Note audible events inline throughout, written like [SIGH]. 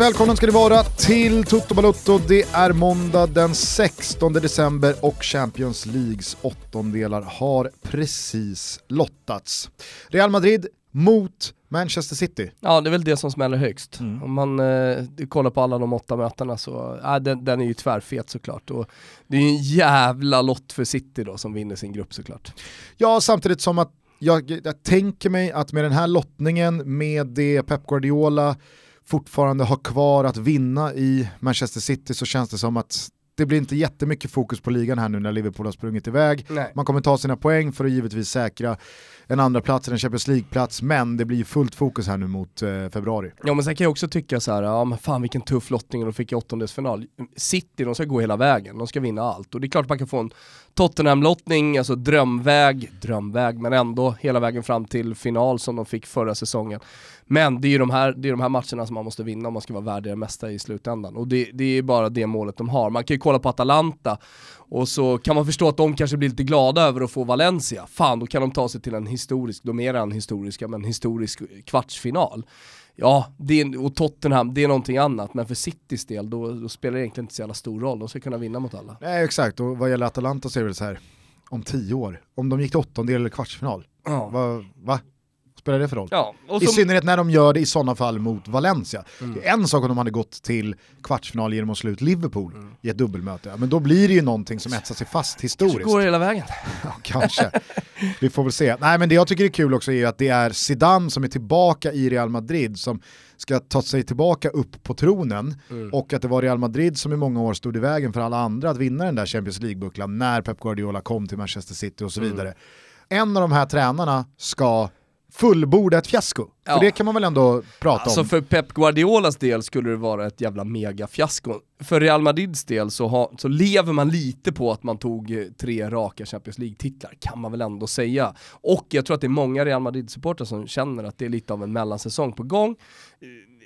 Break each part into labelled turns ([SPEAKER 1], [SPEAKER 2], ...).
[SPEAKER 1] Varmt välkomna ska ni vara till Toto Balutto. Det är måndag den 16 december och Champions Leagues åttondelar har precis lottats. Real Madrid mot Manchester City.
[SPEAKER 2] Ja, det är väl det som smäller högst. Mm. Om man eh, kollar på alla de åtta mötena så, äh, den, den är ju tvärfet såklart. Och det är ju en jävla lott för City då som vinner sin grupp såklart.
[SPEAKER 1] Ja, samtidigt som att jag, jag tänker mig att med den här lottningen, med det Pep Guardiola fortfarande har kvar att vinna i Manchester City så känns det som att det blir inte jättemycket fokus på ligan här nu när Liverpool har sprungit iväg. Nej. Man kommer ta sina poäng för att givetvis säkra en andra plats en Champions League-plats, men det blir fullt fokus här nu mot eh, februari.
[SPEAKER 2] Ja men sen kan jag också tycka så här, ja men fan vilken tuff lottning de fick i åttondelsfinal. City, de ska gå hela vägen, de ska vinna allt. Och det är klart man kan få en Tottenham-lottning, alltså drömväg, drömväg, men ändå hela vägen fram till final som de fick förra säsongen. Men det är ju de här, det är de här matcherna som man måste vinna om man ska vara värdig mesta i slutändan. Och det, det är bara det målet de har. Man kan ju kolla på Atalanta och så kan man förstå att de kanske blir lite glada över att få Valencia. Fan, då kan de ta sig till en historisk, då mer än historiska, men historisk kvartsfinal. Ja, det är, och Tottenham, det är någonting annat, men för Citys del då, då, spelar det egentligen inte så jävla stor roll, de ska kunna vinna mot alla.
[SPEAKER 1] Nej exakt, och vad gäller Atalanta så är det så här, om tio år, om de gick till åttondel eller kvartsfinal, ja. va, va? Spelar det för roll? Ja, I synnerhet när de gör det i sådana fall mot Valencia. Mm. Det är en sak om de hade gått till kvartsfinal genom att slå ut Liverpool mm. i ett dubbelmöte, men då blir det ju någonting som etsar sig fast historiskt. Kanske
[SPEAKER 2] går hela vägen. [LAUGHS]
[SPEAKER 1] ja, kanske. Vi får väl se. Nej men det jag tycker är kul också är att det är Zidane som är tillbaka i Real Madrid som ska ta sig tillbaka upp på tronen mm. och att det var Real Madrid som i många år stod i vägen för alla andra att vinna den där Champions League-bucklan när Pep Guardiola kom till Manchester City och så mm. vidare. Mm. En av de här tränarna ska fullbordat fiasko. Ja. För det kan man väl ändå prata
[SPEAKER 2] alltså
[SPEAKER 1] om.
[SPEAKER 2] För Pep Guardiolas del skulle det vara ett jävla megafiasko. För Real Madrids del så, ha, så lever man lite på att man tog eh, tre raka Champions League-titlar, kan man väl ändå säga. Och jag tror att det är många Real Madrid-supportrar som känner att det är lite av en mellansäsong på gång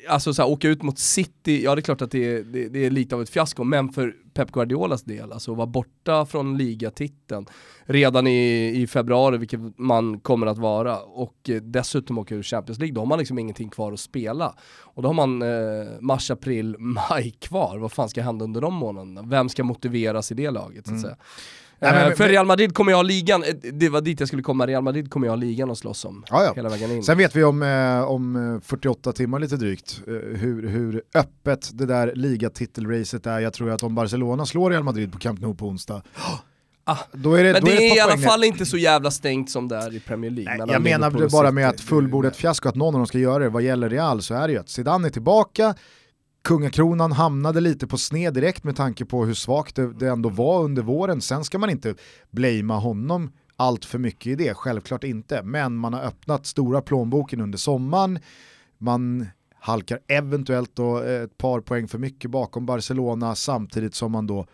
[SPEAKER 2] alltså så här, åka ut mot City, ja det är klart att det är, det, det, är lite av ett fiasko, men för Pep Guardiolas del, alltså att vara borta från ligatiteln redan i, i februari, vilket man kommer att vara, och eh, dessutom åka ur Champions League, då har man liksom ingenting kvar att spela. Och då har man eh, mars, april, [LAUGHS] maj kvar, vad fan ska hända under de månaderna? Vem ska motiveras i det laget så att mm. säga? Nej, men, eh, för Real Madrid kommer jag ha ligan, eh, det var dit jag skulle komma, Real Madrid kommer jag ha ligan att slåss om ja, ja. hela vägen in.
[SPEAKER 1] Sen vet vi om, eh, om 48 timmar lite drygt hur, hur öppet det där ligatitelracet är. Jag tror att om Barcelona slår Real Madrid på Camp Nou på onsdag, [GASPS]
[SPEAKER 2] Ah, då är det, men det är, är i alla fall inte så jävla stängt som det är i Premier League.
[SPEAKER 1] Nej, jag menar bara med att fullbordat fiasko, att någon av dem ska göra det. Vad gäller Real så är det ju att Zidane är tillbaka, kungakronan hamnade lite på sned direkt med tanke på hur svagt det, det ändå var under våren. Sen ska man inte blamea honom allt för mycket i det, självklart inte. Men man har öppnat stora plånboken under sommaren, man halkar eventuellt då eh, ett par poäng för mycket bakom Barcelona samtidigt som man då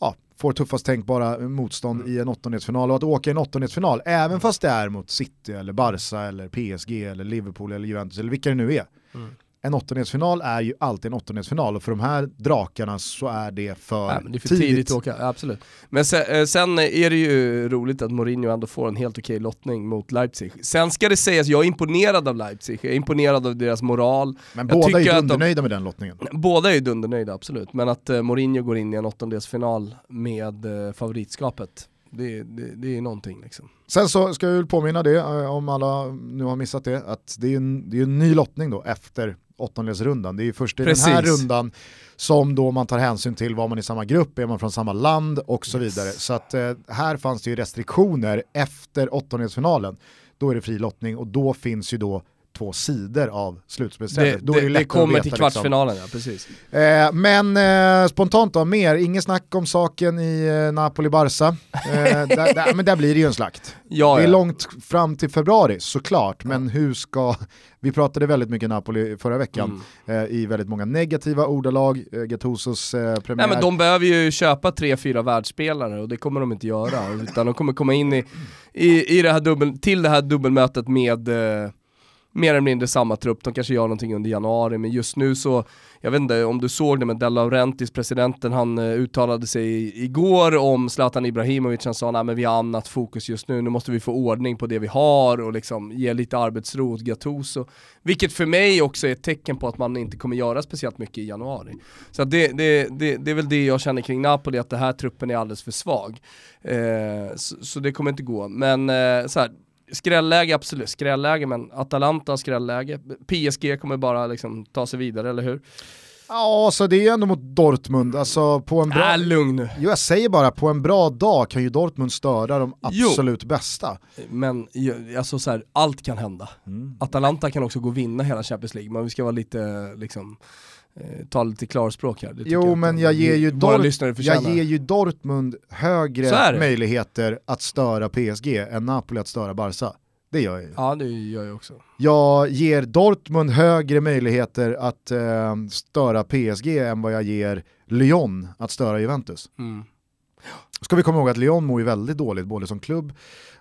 [SPEAKER 1] ja, får tuffast tänkbara motstånd mm. i en åttondelsfinal och att åka i en åttondelsfinal, även fast det är mot City eller Barca eller PSG eller Liverpool eller Juventus eller vilka det nu är. Mm en åttondelsfinal är ju alltid en åttondelsfinal och för de här drakarna så är det för,
[SPEAKER 2] ja, det är för tidigt. tidigt åka. absolut. Men sen, eh, sen, är det ju roligt att Mourinho ändå får en helt okej lottning mot Leipzig. Sen ska det sägas, jag är imponerad av Leipzig, jag är imponerad av deras moral.
[SPEAKER 1] Men jag båda är ju dundernöjda de, med den lottningen.
[SPEAKER 2] Båda är ju dundernöjda, absolut. Men att uh, Mourinho går in i en åttondelsfinal med uh, favoritskapet, det, det, det är någonting liksom.
[SPEAKER 1] Sen så ska jag påminna det, om alla nu har missat det, att det är en, det är en ny lottning då efter åttondelsrundan. Det är ju först i Precis. den här rundan som då man tar hänsyn till var man i samma grupp, är man från samma land och så yes. vidare. Så att eh, här fanns det ju restriktioner efter åttondelsfinalen. Då är det fri lottning och då finns ju då två sidor av slutspelsträdet.
[SPEAKER 2] Det, det, det, kommer till liksom. kvartsfinalen, liksom. ja precis.
[SPEAKER 1] Eh, men eh, spontant då, mer, inget snack om saken i eh, Napoli-Barca. Eh, [LAUGHS] där, där, men där blir det ju en slakt. Ja, det är ja. långt fram till februari såklart, men hur ska, vi pratade väldigt mycket Napoli förra veckan mm. Eh, i väldigt många negativa ordalag, eh, Gattusos premiär.
[SPEAKER 2] Nej men de behöver ju köpa tre, fyra världsspelare och det kommer de inte göra, utan de kommer komma in i, i, i det här dubbel, till det här dubbelmötet med mer eller mindre samma trupp, de kanske gör någonting under januari, men just nu så, jag vet inte om du såg det med De Laurentiis, presidenten, han uh, uttalade sig igår om Zlatan Ibrahimovic, han sa nej men vi har annat fokus just nu, nu måste vi få ordning på det vi har och liksom ge lite arbetsro åt Gattuso. Vilket för mig också är ett tecken på att man inte kommer göra speciellt mycket i januari. Så det, det, det, det är väl det jag känner kring Napoli, att den här truppen är alldeles för svag. Eh, så, så, det kommer inte gå. Men eh, så här, Skrälläge, absolut, skrälläge, men Atalanta skrälläge. PSG kommer bara liksom ta sig vidare, eller hur?
[SPEAKER 1] Ja, så det är ju ändå mot Dortmund. Alltså på en bra...
[SPEAKER 2] Äh, lugn nu.
[SPEAKER 1] Jo, jag säger bara, på en bra dag kan ju Dortmund störa de absolut jo. bästa.
[SPEAKER 2] Men alltså så här, allt kan hända. Mm. Atalanta kan också gå och vinna hela Champions League, men vi ska vara lite liksom eh, ta lite klarspråk här.
[SPEAKER 1] jo jag men jag ger, ju Dort jag ger ju Dortmund högre möjligheter att störa PSG än Napoli att störa Barca. Det gör jag ju.
[SPEAKER 2] Ja det gör jag också.
[SPEAKER 1] Jag ger Dortmund högre möjligheter att eh, störa PSG än vad jag ger Lyon att störa Juventus. Mm. Ska vi komma ihåg att Lyon mår ju väldigt dåligt både som klubb,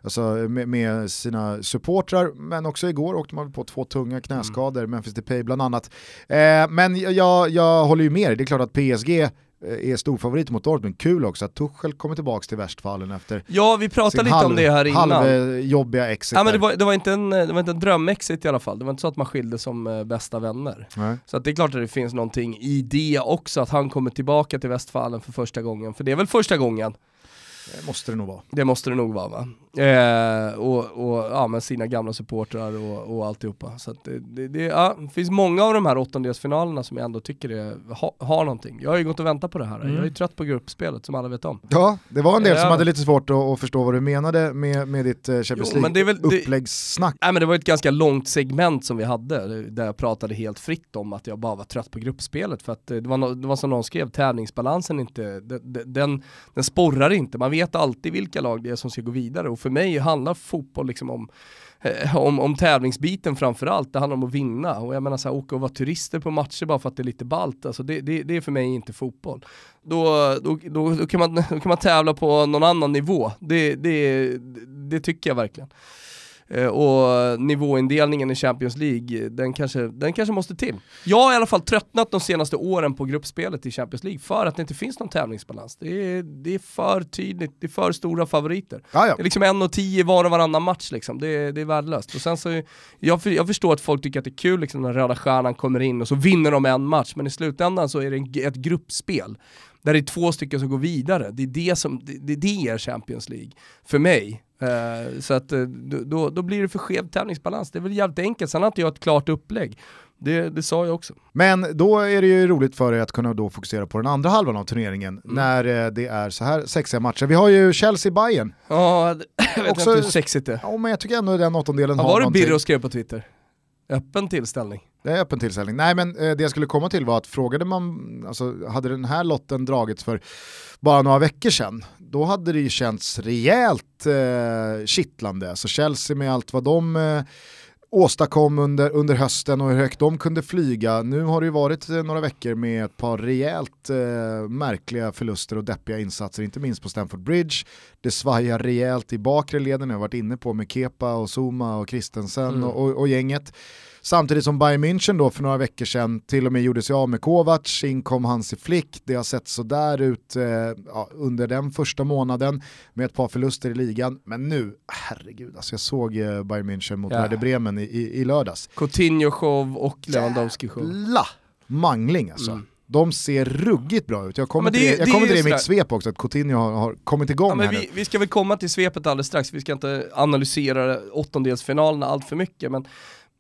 [SPEAKER 1] alltså med, med sina supportrar, men också igår åkte man på två tunga knäskador, mm. Memphis Depay bland annat. Eh, men jag, jag håller ju med det är klart att PSG är storfavorit mot Dortmund. Kul också att Tuchel kommer tillbaka till Westfalen efter
[SPEAKER 2] Ja, vi pratade lite halv, om det här innan.
[SPEAKER 1] Halvjobbiga exit.
[SPEAKER 2] Ja, men det, var, det, var inte en, det var inte en drömexit i alla fall. Det var inte så att man skilde som äh, bästa vänner. Nej. Så att det är klart att det finns någonting i det också, att han kommer tillbaka till Westfalen för första gången. För det är väl första gången
[SPEAKER 1] det måste det nog vara.
[SPEAKER 2] Det måste det nog vara va. Eh, och, och ja, med sina gamla supportrar och, och alltihopa. Så det, det, det, ja, finns många av de här åttondelsfinalerna som jag ändå tycker är, ha, har någonting. Jag har ju gått och väntat på det här. Mm. Jag är trött på gruppspelet som alla vet om.
[SPEAKER 1] Ja, det var en del som hade lite svårt att, att, förstå vad du menade med, med ditt uh, Champions League-uppläggssnack.
[SPEAKER 2] Nej men det var ett ganska långt segment som vi hade, där jag pratade helt fritt om att jag bara var trött på gruppspelet. För att eh, det var, no, det var som någon skrev, tävlingsbalansen inte, den, den, den sporrar inte. Man vet alltid vilka lag det är som ska gå vidare. För mig handlar fotboll liksom om eh, om, om tävlingsbiten framförallt, det handlar om att vinna. Och jag menar så här, åka och vara turister på matcher bara för att det är lite ballt, alltså det, det, det är för mig inte fotboll. Då, då, då, då, kan man, [LAUGHS] då kan man tävla på någon annan nivå, det, det, det tycker jag verkligen. Eh, och nivåindelningen i Champions League, den kanske, den kanske måste till. Jag har i alla fall tröttnat de senaste åren på gruppspelet i Champions League för att det inte finns någon tävlingsbalans. Det är, det är för tydligt, det är för stora favoriter.
[SPEAKER 1] Ah, ja.
[SPEAKER 2] Det är liksom en och tio var och varannan match liksom, det är, det är värdelöst. Och sen så, jag, jag förstår att folk tycker att det är kul liksom, när röda stjärnan kommer in och så vinner de en match, men i slutändan så är det ett gruppspel där det är två stycken som går vidare. Det är det som, det, det är Champions League, för mig. Uh, så att uh, då, då blir det för skev tävlingsbalans. Det är väl jävligt enkelt, sen har inte jag ett klart upplägg. Det, det sa jag också.
[SPEAKER 1] Men då är det ju roligt för dig att kunna då fokusera på den andra halvan av turneringen mm. när uh, det är så här sexiga matcher. Vi har ju Chelsea-Bayern.
[SPEAKER 2] Ja, [LAUGHS] jag vet också, inte hur sexigt det är.
[SPEAKER 1] Ja, men jag tycker ändå den åttondelen
[SPEAKER 2] ja,
[SPEAKER 1] har
[SPEAKER 2] Var det Birro skrev på Twitter? Öppen tillställning.
[SPEAKER 1] Det är öppen tillställning. Nej men eh, det jag skulle komma till var att frågade man, alltså hade den här lotten dragits för bara några veckor sedan, då hade det ju känts rejält eh, kittlande. Alltså Chelsea med allt vad de eh, åstadkom under, under hösten och hur högt de kunde flyga. Nu har det ju varit eh, några veckor med ett par rejält eh, märkliga förluster och deppiga insatser, inte minst på Stamford Bridge. Det svajar rejält i bakre leden, jag har varit inne på med Kepa och Zuma och Christensen mm. och, och, och gänget. Samtidigt som Bayern München då för några veckor sedan till och med gjorde sig av med Kovac, inkom Hansi Flick, det har sett sådär ut eh, ja, under den första månaden med ett par förluster i ligan. Men nu, herregud, alltså jag såg eh, Bayern München mot ja. Werder Bremen i, i, i lördags.
[SPEAKER 2] Coutinho-show och Lewandowski-show.
[SPEAKER 1] Jävla mangling alltså. Mm. De ser ruggigt bra ut. Jag kommer ja, det, till det, jag kommer till det i mitt svep också, att Coutinho har, har kommit igång ja,
[SPEAKER 2] men
[SPEAKER 1] här
[SPEAKER 2] vi, nu. Vi ska väl komma till svepet alldeles strax, vi ska inte analysera åttondelsfinalerna allt för mycket, men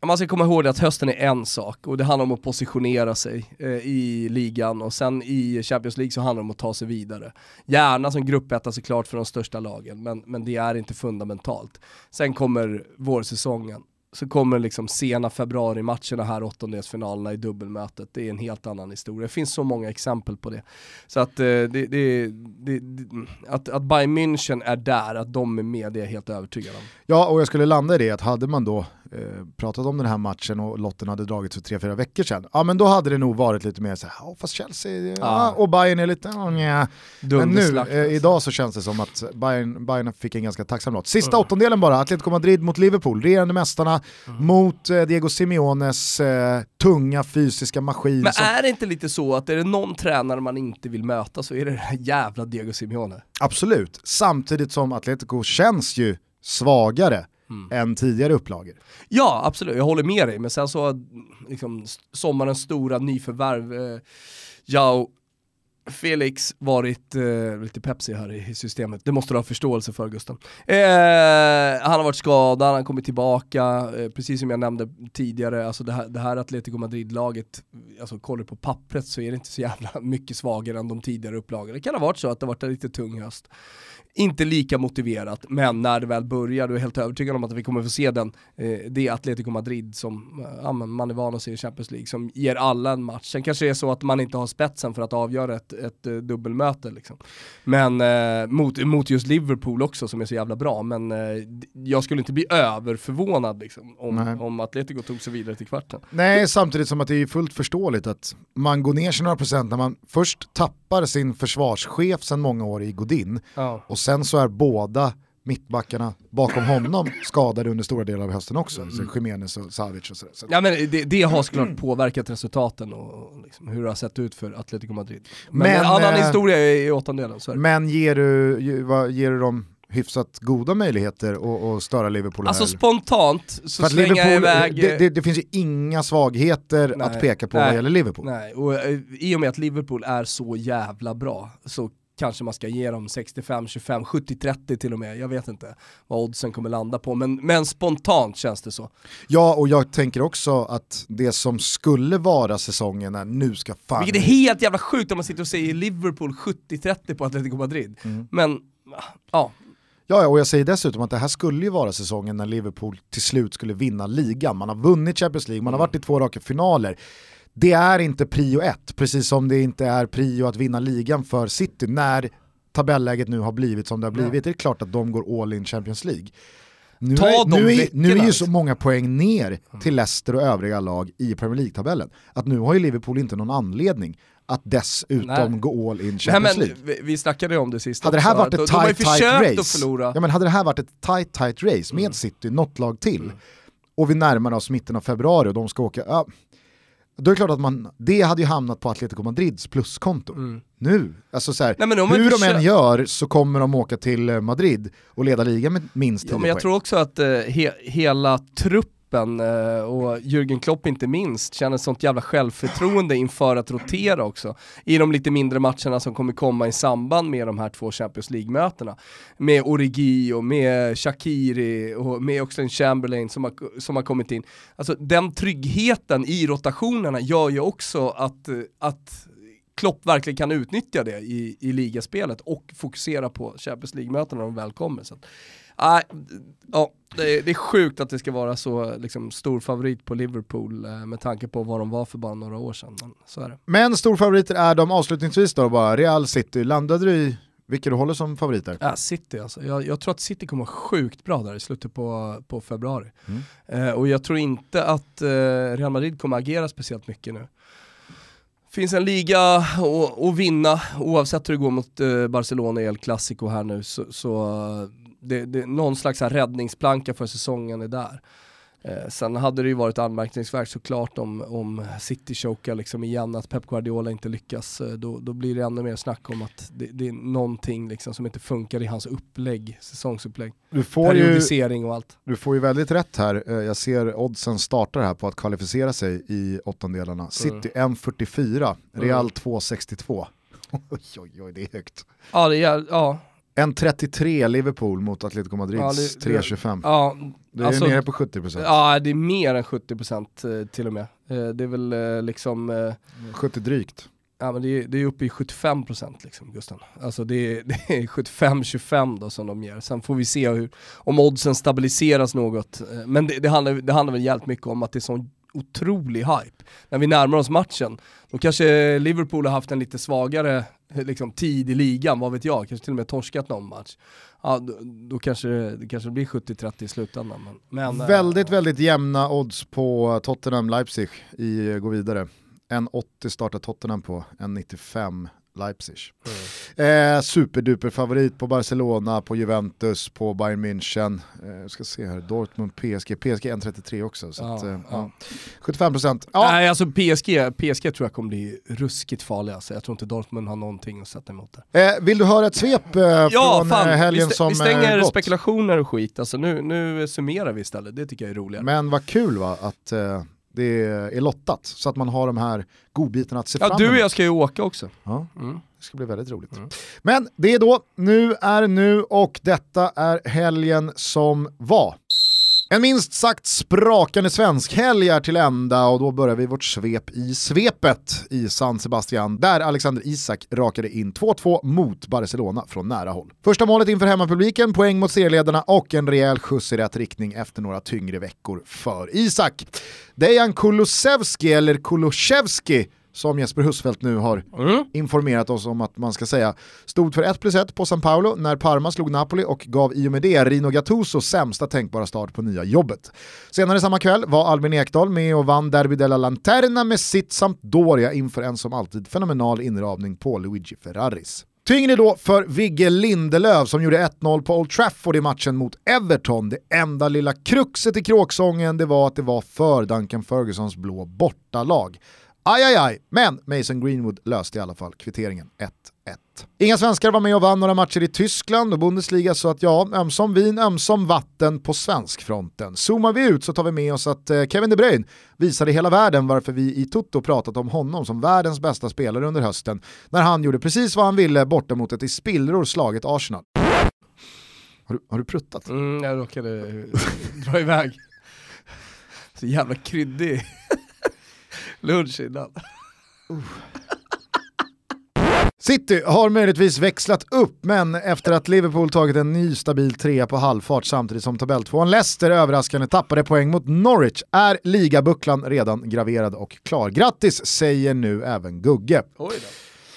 [SPEAKER 2] man ska komma ihåg att hösten är en sak och det handlar om att positionera sig eh, i ligan och sen i Champions League så handlar det om att ta sig vidare. Gärna som gruppetta såklart för de största lagen, men, men det är inte fundamentalt. Sen kommer vårsäsongen så kommer liksom sena februari-matcherna här, åttondelsfinalerna i dubbelmötet. Det är en helt annan historia. Det finns så många exempel på det. Så att, eh, det, det, det, att, att Bayern München är där, att de är med, det är jag helt övertygad om.
[SPEAKER 1] Ja, och jag skulle landa i det att hade man då pratat om den här matchen och lotten hade dragits för tre, fyra veckor sedan, ja men då hade det nog varit lite mer såhär, oh, fast Chelsea, ja. Och Bayern är lite, oh, nja. Men nu, eh,
[SPEAKER 2] alltså.
[SPEAKER 1] idag så känns det som att Bayern, Bayern fick en ganska tacksam låt. Sista åttondelen bara, Atletico Madrid mot Liverpool, regerande mästarna
[SPEAKER 2] Mm.
[SPEAKER 1] mot eh, Diego Simeones eh, tunga fysiska maskin.
[SPEAKER 2] Men
[SPEAKER 1] som,
[SPEAKER 2] är det inte lite så att är det någon tränare man inte vill möta så är det den här jävla Diego Simeone.
[SPEAKER 1] Absolut, samtidigt som Atletico känns ju svagare
[SPEAKER 2] Mm.
[SPEAKER 1] än tidigare upplagor.
[SPEAKER 2] Ja, absolut, jag håller med dig, men sen så liksom, sommarens stora nyförvärv, eh, Jao Felix varit, eh, lite Pepsi här i, systemet, det måste du ha förståelse för Gusten. Eh, han har varit skadad, han har kommit tillbaka, eh, precis som jag nämnde tidigare, alltså det här, det här Atletico Madrid-laget, alltså kollar du på pappret så är det inte så jävla [LAUGHS] mycket svagare än de tidigare upplagorna. Det kan ha varit så att det har varit en lite tung höst. Inte lika motiverat, men när det väl börjar, du är helt övertygad om att vi kommer få se den, eh, det Atletico Madrid som eh, man är van att se i Champions League, som ger alla en match. Sen kanske det är så att man inte har spetsen för att avgöra ett, ett eh, dubbelmöte liksom. Men eh, mot, mot just Liverpool också som är så jävla bra, men eh, jag skulle inte bli överförvånad liksom,
[SPEAKER 1] Nej.
[SPEAKER 2] om, om Atletico tog sig vidare till kvarten.
[SPEAKER 1] Nej, samtidigt som att det är fullt förståeligt att man går ner sig några procent när man först tappar sin försvarschef sedan många år i Godin
[SPEAKER 2] Ja.
[SPEAKER 1] och sen så är båda mittbackarna bakom honom skadade under stora delar av hösten också,
[SPEAKER 2] Mm.
[SPEAKER 1] så Jiménez och Savic och sådär. Så
[SPEAKER 2] Ja men det, det har såklart påverkat resultaten och liksom hur det har sett ut för Atletico Madrid. Men,
[SPEAKER 1] Men,
[SPEAKER 2] en annan
[SPEAKER 1] eh,
[SPEAKER 2] historia i, i åttondelen, så.
[SPEAKER 1] Men ger du, ger du dem hyfsat goda möjligheter att, att störa Liverpool
[SPEAKER 2] Alltså
[SPEAKER 1] här?
[SPEAKER 2] spontant så
[SPEAKER 1] För att
[SPEAKER 2] slänger jag
[SPEAKER 1] Liverpool,
[SPEAKER 2] iväg...
[SPEAKER 1] det, det, det finns ju inga svagheter
[SPEAKER 2] Nej,
[SPEAKER 1] att peka på
[SPEAKER 2] nej,
[SPEAKER 1] vad gäller Liverpool.
[SPEAKER 2] Nej, och eh, i och med att Liverpool är så jävla bra så kanske man ska ge dem 65, 25, 70, 30 till och med. Jag vet inte vad oddsen kommer landa på, men, men spontant känns det så.
[SPEAKER 1] Ja, och jag tänker också att det som skulle vara säsongen är nu ska fan...
[SPEAKER 2] Vilket är helt jävla sjukt om man sitter och säger Liverpool 70-30 på Atletico Madrid.
[SPEAKER 1] Mm.
[SPEAKER 2] Men, ja,
[SPEAKER 1] Ja, och jag säger dessutom att det här skulle ju vara säsongen när Liverpool till slut skulle vinna ligan. Man har vunnit Champions League, man har varit i två raka finaler. Det är inte prio ett, precis som det inte är prio att vinna ligan för City. När tabelläget nu har blivit som det har blivit, det är klart att de går all in Champions League. Nu är, nu, är, nu är ju så många poäng ner till Leicester och övriga lag i Premier League-tabellen. Att nu har ju Liverpool inte någon anledning att dessutom
[SPEAKER 2] Nej.
[SPEAKER 1] gå all in Champions League.
[SPEAKER 2] vi, vi snackade ju om det sist
[SPEAKER 1] Hade det här varit ett
[SPEAKER 2] att de, de
[SPEAKER 1] tight, tight race, ja, men hade det här varit ett tight, tight race med
[SPEAKER 2] Mm.
[SPEAKER 1] City, något lag till, och vi närmar oss mitten av februari och de ska åka, ja, då är det klart att man, det hade ju hamnat på Atletico Madrids pluskonto.
[SPEAKER 2] Mm.
[SPEAKER 1] Nu, alltså så här,
[SPEAKER 2] Nej,
[SPEAKER 1] hur de än gör så kommer de åka till eh, Madrid och leda ligan med minst 10
[SPEAKER 2] Ja, men jag
[SPEAKER 1] poäng.
[SPEAKER 2] tror också att eh, he, hela truppen truppen eh, och Jürgen Klopp inte minst känner sånt jävla självförtroende inför att rotera också i de lite mindre matcherna som kommer komma i samband med de här två Champions League-mötena. Med Origi och med Shakiri och med Oxlade Chamberlain som har, som har kommit in. Alltså den tryggheten i rotationerna gör ju också att, eh, att Klopp verkligen kan utnyttja det i, i ligaspelet och fokusera på Champions League-mötena när de väl kommer. Så nej, ja, det, är, det är sjukt att det ska vara så liksom, stor favorit på Liverpool eh, med tanke på vad de var för bara några år sedan. Men så är det.
[SPEAKER 1] Men storfavoriter är de avslutningsvis då bara, Real City, landade du i vilka du håller som favoriter?
[SPEAKER 2] Ja, City alltså. Jag, jag tror att City kommer vara sjukt bra där i slutet på, på februari.
[SPEAKER 1] Mm.
[SPEAKER 2] Eh, och jag tror inte att eh, Real Madrid kommer agera speciellt mycket nu. Finns en liga att- vinna oavsett hur det går mot eh, Barcelona i El Clasico här nu så, så det, det, någon slags här räddningsplanka för säsongen är där. Eh, sen hade det ju varit anmärkningsvärt såklart om, om City chokar liksom igen, att Pep Guardiola inte lyckas. Eh, då, då blir det ännu mer snack om att det, det är någonting liksom som inte funkar i hans upplägg, säsongsupplägg.
[SPEAKER 1] Du får, ju,
[SPEAKER 2] Periodisering och allt.
[SPEAKER 1] du får ju väldigt rätt här, Eh, jag ser oddsen startar här på att kvalificera sig i åttondelarna. City 1.44, Real
[SPEAKER 2] Mm.
[SPEAKER 1] 2.62. [LAUGHS] Oj, oj, oj, det är högt.
[SPEAKER 2] Ja, det är, ja,
[SPEAKER 1] 1.33 Liverpool mot Atletico Madrids
[SPEAKER 2] Ja, det- det-
[SPEAKER 1] 3.25.
[SPEAKER 2] ja,
[SPEAKER 1] Det är
[SPEAKER 2] alltså-
[SPEAKER 1] nere på 70%.
[SPEAKER 2] ja, det är mer än 70% eh, till och med. Eh, det är väl eh, liksom, eh,
[SPEAKER 1] 70 drygt.
[SPEAKER 2] ja men det är, det är uppe i 75% liksom Gusten. Alltså det är, [LAUGHS] det är 75-25 då som de ger. Sen får vi se hur, om oddsen stabiliseras något. Men det, det, handlar, det handlar väl jävligt mycket om att det är sån otrolig hype. När vi närmar oss matchen, då kanske Liverpool har haft en lite svagare [LAUGHS] liksom, tid i ligan, vad vet jag, kanske till och med torskat någon match. Ja, då, då kanske det, kanske blir 70-30 i slutändan. Men, men,
[SPEAKER 1] eh, väldigt, äh, väldigt jämna odds på Tottenham-Leipzig i gå vidare. En 80 startar Tottenham på, en 95 Leipzig. Mm. Eh, superduper favorit på Barcelona, på Juventus, på Bayern München. Eh, ska se här, Dortmund, PSG, PSG 1.33 också. Så ja, att, eh, ja. 75%.
[SPEAKER 2] Ja. Nej, alltså PSG, PSG tror jag kommer bli ruskigt farliga. Alltså. Jag tror inte Dortmund har någonting att sätta emot
[SPEAKER 1] det. Eh, vill du höra ett svep eh, ja, från fan, helgen vi som
[SPEAKER 2] Vi stänger gått? spekulationer och skit, alltså, nu, nu summerar vi istället. Det tycker jag är roligare.
[SPEAKER 1] Men vad kul va, att det är lottat så att man har de här godbitarna att se
[SPEAKER 2] ja,
[SPEAKER 1] fram
[SPEAKER 2] emot. Du och jag ska ju åka också.
[SPEAKER 1] Ja, mm. Det ska bli väldigt roligt. Mm. Men det är då, nu är nu och detta är helgen som var. En minst sagt sprakande svensk helg är till ända och då börjar vi vårt svep i svepet i San Sebastian där Alexander Isak rakade in 2-2 mot Barcelona från nära håll. Första målet inför hemmapubliken, poäng mot serieledarna och en rejäl skjuts i rätt riktning efter några tyngre veckor för Isak. Dejan Kulusevski, eller Kulusevski, som Jesper Husfeldt nu har mm. informerat oss om att man ska säga, stod för 1 plus 1 på San Paolo när Parma slog Napoli och gav i och med det Rino Gattuso sämsta tänkbara start på nya jobbet. Senare samma kväll var Albin Ekdal med och vann Derby della Lanterna med sitt Sampdoria inför en som alltid fenomenal inramning på Luigi Ferraris. Tyngre då för Vigge Lindelöf som gjorde 1-0 på Old Trafford i matchen mot Everton. Det enda lilla kruxet i kråksången det var att det var för Duncan Fergusons blå bortalag. Aj, aj, aj, men Mason Greenwood löste i alla fall kvitteringen 1-1. Inga svenskar var med och vann några matcher i Tyskland och Bundesliga så att ja, ömsom vin, ömsom vatten på svenskfronten. Zoomar vi ut så tar vi med oss att eh, Kevin De Bruyne visade hela världen varför vi i Toto pratat om honom som världens bästa spelare under hösten när han gjorde precis vad han ville borta mot ett i spillror slaget Arsenal. Har du, har du pruttat?
[SPEAKER 2] Mm, jag råkade eh, [LAUGHS] dra iväg. Så jävla kryddig lunch innan.
[SPEAKER 1] City har möjligtvis växlat upp, men efter att Liverpool tagit en ny stabil trea på halvfart samtidigt som tabelltvåan Leicester överraskande tappade poäng mot Norwich är ligabucklan redan graverad och klar. Grattis säger nu även Gugge.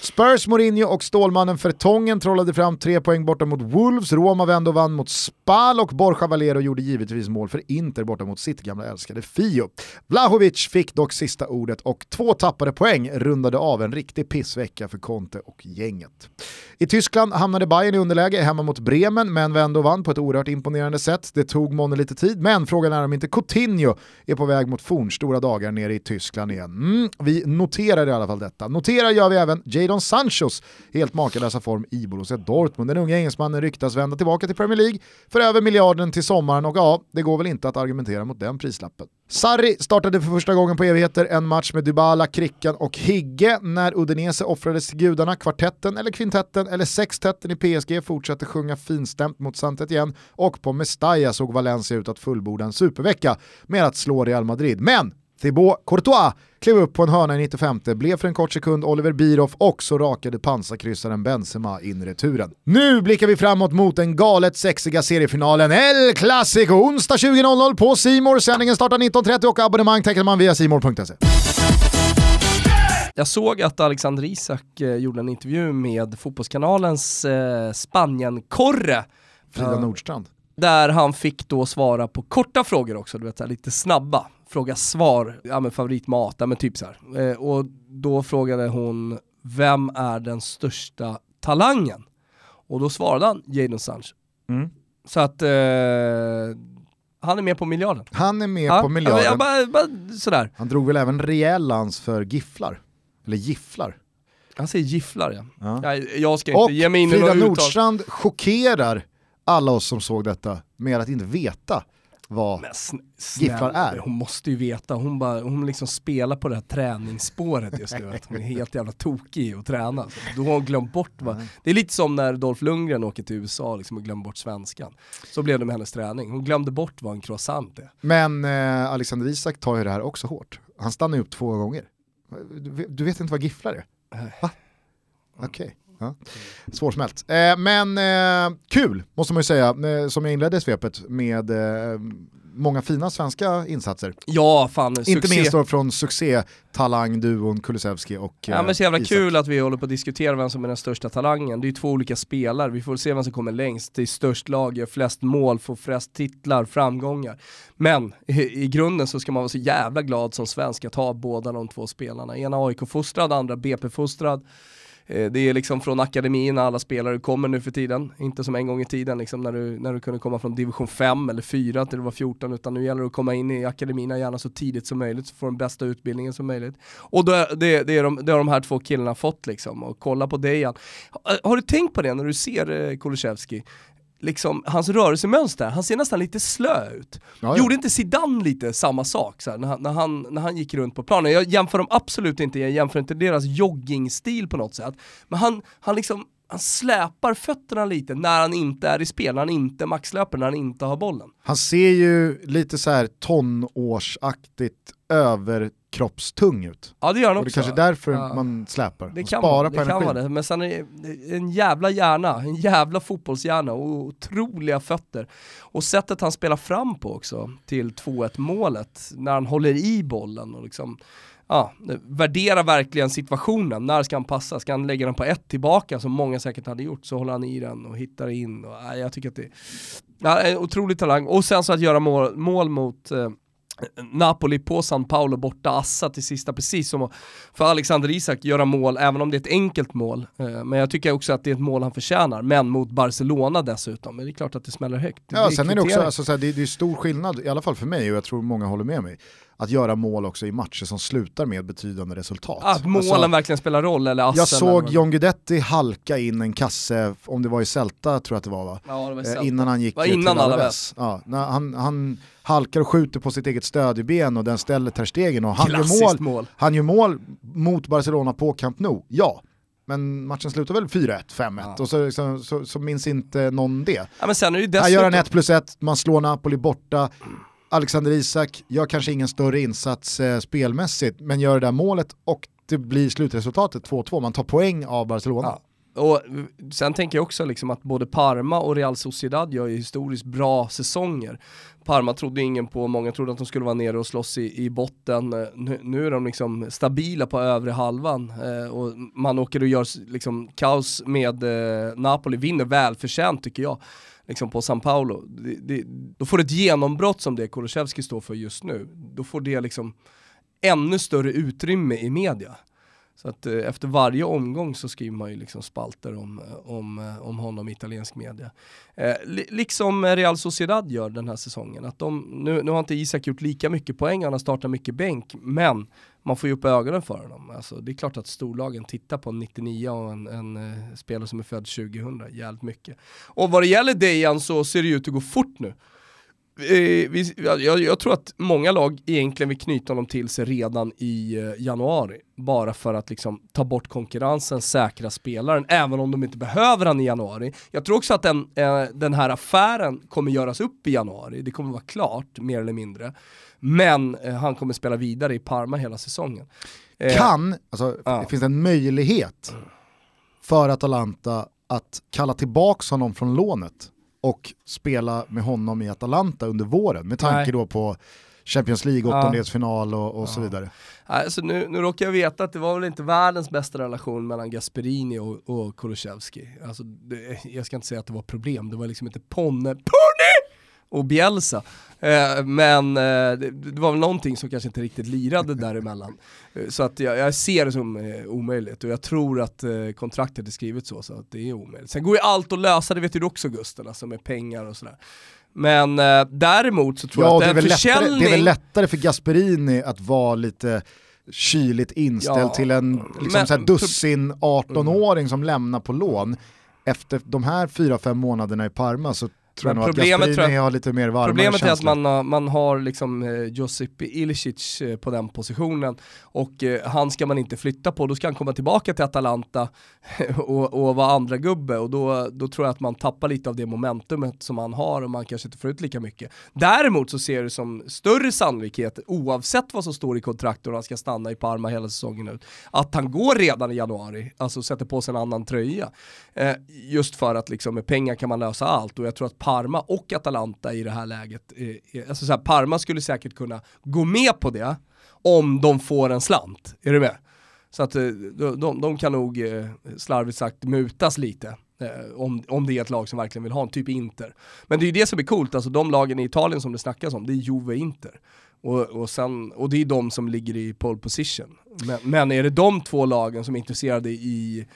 [SPEAKER 1] Spurs, Mourinho och Stålmannen Fertongen trollade fram tre poäng borta mot Wolves, Roma vände och vann mot Spal och Borja Valero gjorde givetvis mål för Inter borta mot sitt gamla älskade Fio. Vlahovic fick dock sista ordet och två tappade poäng rundade av en riktig pissvecka för Conte och gänget. I Tyskland hamnade Bayern i underläge hemma mot Bremen men vände och vann på ett oerhört imponerande sätt. Det tog månne lite tid men frågan är om inte Coutinho är på väg mot fornstora dagar nere i Tyskland igen. Mm, vi noterar i alla fall detta. Noterar gör vi även Jadon Sanchos helt makalösa form i Borussia Dortmund. Den unga engelsmannen ryktas vända tillbaka till Premier League för över miljarden till sommaren och ja, det går väl inte att argumentera mot den prislappen. Sarri startade för första gången på evigheter en match med Dybala, Krickan och Higge när Udinese offrades till gudarna. Kvartetten eller kvintetten eller sextetten i PSG fortsätter sjunga finstämt mot Santet igen och på Mestalla såg Valencia ut att fullborda en supervecka med att slå Real Madrid. Men Thibaut Courtois klev upp på en hörna i 95, blev för en kort sekund Oliver Bierhoff och så rakade pansarkryssaren Benzema in returen. Nu blickar vi framåt mot den galet sexiga seriefinalen El Clasico onsdag 20.00 på Simor. Sändningen startar 19.30 och abonnemang tecknar man via simor.se.
[SPEAKER 2] Jag såg att Alexander Isak eh, gjorde en intervju med Fotbollskanalens eh, Spanien-korre.
[SPEAKER 1] Frida Nordstrand.
[SPEAKER 2] Där han fick då svara på korta frågor också, du vet, lite snabba fråga svar, ja men favoritmat, ja men typ så här. Eh, och då frågade hon, vem är den största talangen? Och då svarade han Jadon Sancho. Mm. Så att eh, han är med på miljarden.
[SPEAKER 1] Han är med ja, på miljarden. Ja,
[SPEAKER 2] bara, bara, sådär.
[SPEAKER 1] Han drog väl även rejäl lans för gifflar, eller gifflar.
[SPEAKER 2] Han säger gifflar ja. ja. Jag, jag ska inte
[SPEAKER 1] och
[SPEAKER 2] ge mig in
[SPEAKER 1] i Frida Nordstrand chockerar alla oss som såg detta med att inte veta vad gifflar är.
[SPEAKER 2] Hon måste ju veta, hon, bara, hon liksom spelar på det här träningsspåret just nu, att hon är helt jävla tokig att träna. Så då har hon glömt bort vad, det är lite som när Dolph Lundgren åker till USA liksom, och glömmer bort svenskan. Så blev det med hennes träning, hon glömde bort vad en croissant är.
[SPEAKER 1] Men eh, Alexander Isak tar ju det här också hårt. Han stannar ju upp två gånger. Du, du vet inte vad gifflar är? Va? Okej. Okay. Ja. Svårsmält. Eh, men eh, kul, måste man ju säga, eh, som jag inledde svepet med eh, många fina svenska insatser.
[SPEAKER 2] Ja, fan.
[SPEAKER 1] Succé. Inte minst då från succé-talangduon Kulusevski och
[SPEAKER 2] Ja men så jävla
[SPEAKER 1] Isak.
[SPEAKER 2] kul att vi håller på att diskutera vem som är den största talangen. Det är ju två olika spelare, vi får se vem som kommer längst. Det är störst lag, gör flest mål, får flest titlar, framgångar. Men i, i grunden så ska man vara så jävla glad som svensk att ha båda de två spelarna. Ena AIK-fostrad, andra BP-fostrad. Eh, det är liksom från akademin alla spelare kommer nu för tiden, inte som en gång i tiden liksom när, du, när du kunde komma från division 5 eller 4 till du var 14 utan nu gäller det att komma in i akademierna gärna så tidigt som möjligt så får den bästa utbildningen som möjligt. Och då det, det, är de, det har de här två killarna fått liksom och kolla på Dejan. Har, har du tänkt på det när du ser eh, Kulusevski? Liksom, hans rörelsemönster, han ser nästan lite slö ut. Ja, ja. Gjorde inte Zidane lite samma sak så här, när, han, när, han, när han gick runt på planen? Jag jämför dem absolut inte, jag jämför inte deras joggingstil på något sätt. Men han, han liksom, han släpar fötterna lite när han inte är i spel, när han inte maxlöper, när han inte har bollen.
[SPEAKER 1] Han ser ju lite så här tonårsaktigt överkroppstung ut.
[SPEAKER 2] Ja det gör han också.
[SPEAKER 1] Och det kanske är därför ja. man släpar.
[SPEAKER 2] Det kan, vara, det kan vara det, men sen är det en jävla hjärna, en jävla fotbollshjärna och otroliga fötter. Och sättet han spelar fram på också, till 2-1 målet, när han håller i bollen och liksom ja, värdera verkligen situationen. När ska han passa? Ska han lägga den på ett tillbaka som många säkert hade gjort så håller han i den och hittar in. Och, ja, jag tycker att det ja, är otrolig talang. Och sen så att göra mål, mål mot eh, Napoli på San Paolo borta Assa till sista, precis som för Alexander Isak göra mål, även om det är ett enkelt mål. Eh, men jag tycker också att det är ett mål han förtjänar, men mot Barcelona dessutom. Men det är klart att det smäller högt.
[SPEAKER 1] Det ja, sen är det också, alltså, så här, det, det är stor skillnad, i alla fall för mig, och jag tror många håller med mig, att göra mål också i matcher som slutar med betydande resultat.
[SPEAKER 2] Att målen alltså, verkligen spelar roll eller assen,
[SPEAKER 1] Jag såg John Guidetti halka in en kasse, om det var i Celta tror jag att det var va?
[SPEAKER 2] Ja, det var eh,
[SPEAKER 1] innan han gick
[SPEAKER 2] var innan till Alaves.
[SPEAKER 1] Ja, han, han halkar och skjuter på sitt eget stödjeben och den ställer Ter Stegen och han gör, mål,
[SPEAKER 2] mål.
[SPEAKER 1] han gör mål mot Barcelona på Camp Nou, ja. Men matchen slutar väl 4-1, 5-1 ja. och så, så, så, så, minns inte någon det.
[SPEAKER 2] Ja, men sen är det dessutom...
[SPEAKER 1] Här gör han 1 plus 1, man slår Napoli borta. Alexander Isak gör kanske ingen större insats eh, spelmässigt, men gör det där målet och det blir slutresultatet 2-2, man tar poäng av Barcelona. Ja.
[SPEAKER 2] Och eh, sen tänker jag också liksom att både Parma och Real Sociedad gör ju historiskt bra säsonger. Parma trodde ingen på, många trodde att de skulle vara nere och slåss i, i botten. Eh, nu, nu är de liksom stabila på övre halvan eh, och man åker och gör liksom kaos med eh, Napoli, vinner välförtjänt tycker jag liksom på San Paulo. Det, det, då får ett genombrott som det Kulusevski står för just nu. Då får det liksom ännu större utrymme i media. Så att eh, efter varje omgång så skriver man ju liksom spalter om, eh, om, eh, om honom i italiensk media. Eh, liksom Real Sociedad gör den här säsongen. Att de, nu, nu har inte Isak gjort lika mycket poäng, han har startat mycket bänk, men man får ju upp ögonen för honom. Alltså, det är klart att storlagen tittar på en 99 och en, en uh, spelare som är född 2000 jävligt mycket. Och vad det gäller Dejan så ser det ut att gå fort nu. Eh, vi, jag, jag, tror att många lag egentligen vill knyta honom till sig redan i eh, januari. Bara för att liksom ta bort konkurrensen, säkra spelaren, även om de inte behöver han i januari. Jag tror också att den, eh, den här affären kommer göras upp i januari, det kommer vara klart, mer eller mindre. Men han kommer spela vidare i Parma hela säsongen.
[SPEAKER 1] Kan, alltså ja. det finns en möjlighet för Atalanta att kalla tillbaka honom från lånet och spela med honom i Atalanta under våren med tanke Nej. då på Champions League, åttondelsfinal och, och ja. så vidare.
[SPEAKER 2] Alltså nu, nu råkar jag veta att det var väl inte världens bästa relation mellan Gasperini och, och Kulusevski. Alltså, det, jag ska inte säga att det var problem, det var liksom inte Ponne, Ponne! Och Bielsa. Eh, men eh, det, det, var väl någonting som kanske inte riktigt lirade [LAUGHS] däremellan. Eh, så att jag, jag, ser det som eh, omöjligt och jag tror att kontraktet är skrivet så, så att det är omöjligt. Sen går ju allt att lösa, det vet ju du också Gusten, alltså med pengar och sådär. Men eh, däremot så tror
[SPEAKER 1] ja,
[SPEAKER 2] jag
[SPEAKER 1] att
[SPEAKER 2] det är,
[SPEAKER 1] försäljning... lättare, det är väl lättare för Gasperini att vara lite kyligt inställd ja, till en liksom, men, dussin 18-åring som lämnar på lån efter de här 4-5 månaderna i Parma så tror jag nog att Gasperini har lite mer varmare
[SPEAKER 2] Problemet är att man, man har liksom eh, Josip Ilicic eh, på den positionen och eh, han ska man inte flytta på, då ska han komma tillbaka till Atalanta [LAUGHS] och, och vara andra gubbe och då, då tror jag att man tappar lite av det momentumet som han har och man kanske inte får ut lika mycket. Däremot så ser det som större sannolikhet, oavsett vad som står i kontraktet och han ska stanna i Parma hela säsongen ut, att han går redan i januari, alltså sätter på sig en annan tröja. Eh, just för att liksom med pengar kan man lösa allt och jag tror att Parma och Atalanta i det här läget. Alltså så här, Parma skulle säkert kunna gå med på det om de får en slant. Är du med? Så att eh, de, de, de kan nog eh, slarvigt sagt mutas lite. Eh, om, om det är ett lag som verkligen vill ha en, typ Inter. Men det är ju det som är coolt, alltså de lagen i Italien som det snackas om, det är Juve Inter. Och, och, sen, och det är de som ligger i pole position. Men, men är det de två lagen som är intresserade i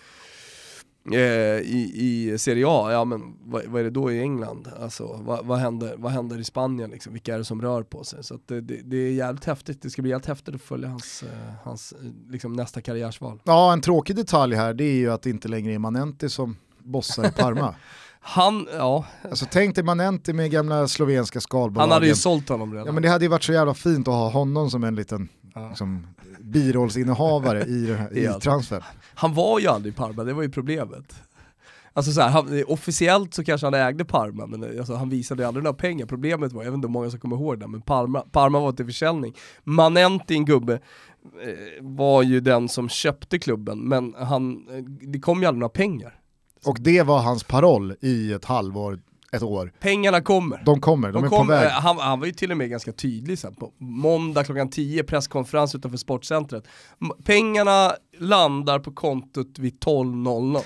[SPEAKER 2] i, i Serie A, ja men vad, vad, är det då i England? Alltså, vad, vad, händer, vad händer i Spanien liksom? Vilka är det som rör på sig? Så det, det, det, är jävligt häftigt, det ska bli jävligt häftigt att följa hans, eh, hans liksom nästa karriärsval.
[SPEAKER 1] Ja, en tråkig detalj här det är ju att det inte längre är Manenti som bossar i Parma. [LAUGHS]
[SPEAKER 2] Han, ja.
[SPEAKER 1] Alltså tänk dig Manenti med gamla slovenska skalbolagen.
[SPEAKER 2] Han hade ju sålt honom redan.
[SPEAKER 1] Ja men det hade ju varit så jävla fint att ha honom som en liten ja. liksom, birollsinnehavare i, i transfer.
[SPEAKER 2] Han var ju aldrig i Parma, det var ju problemet. Alltså så här, han, officiellt så kanske han ägde Parma, men alltså, han visade aldrig några pengar. Problemet var, jag vet inte hur många som kommer ihåg det, men Parma, Parma var till försäljning. Manenti, en gubbe, eh, var ju den som köpte klubben, men han, eh, det kom ju aldrig några pengar.
[SPEAKER 1] Och det var hans paroll i ett halvår, ett år.
[SPEAKER 2] Pengarna kommer.
[SPEAKER 1] De kommer, de, de är kom, på väg.
[SPEAKER 2] Han, han, var ju till och med ganska tydlig sen på måndag klockan 10, presskonferens utanför sportcentret. Pengarna landar på kontot vid 12.00.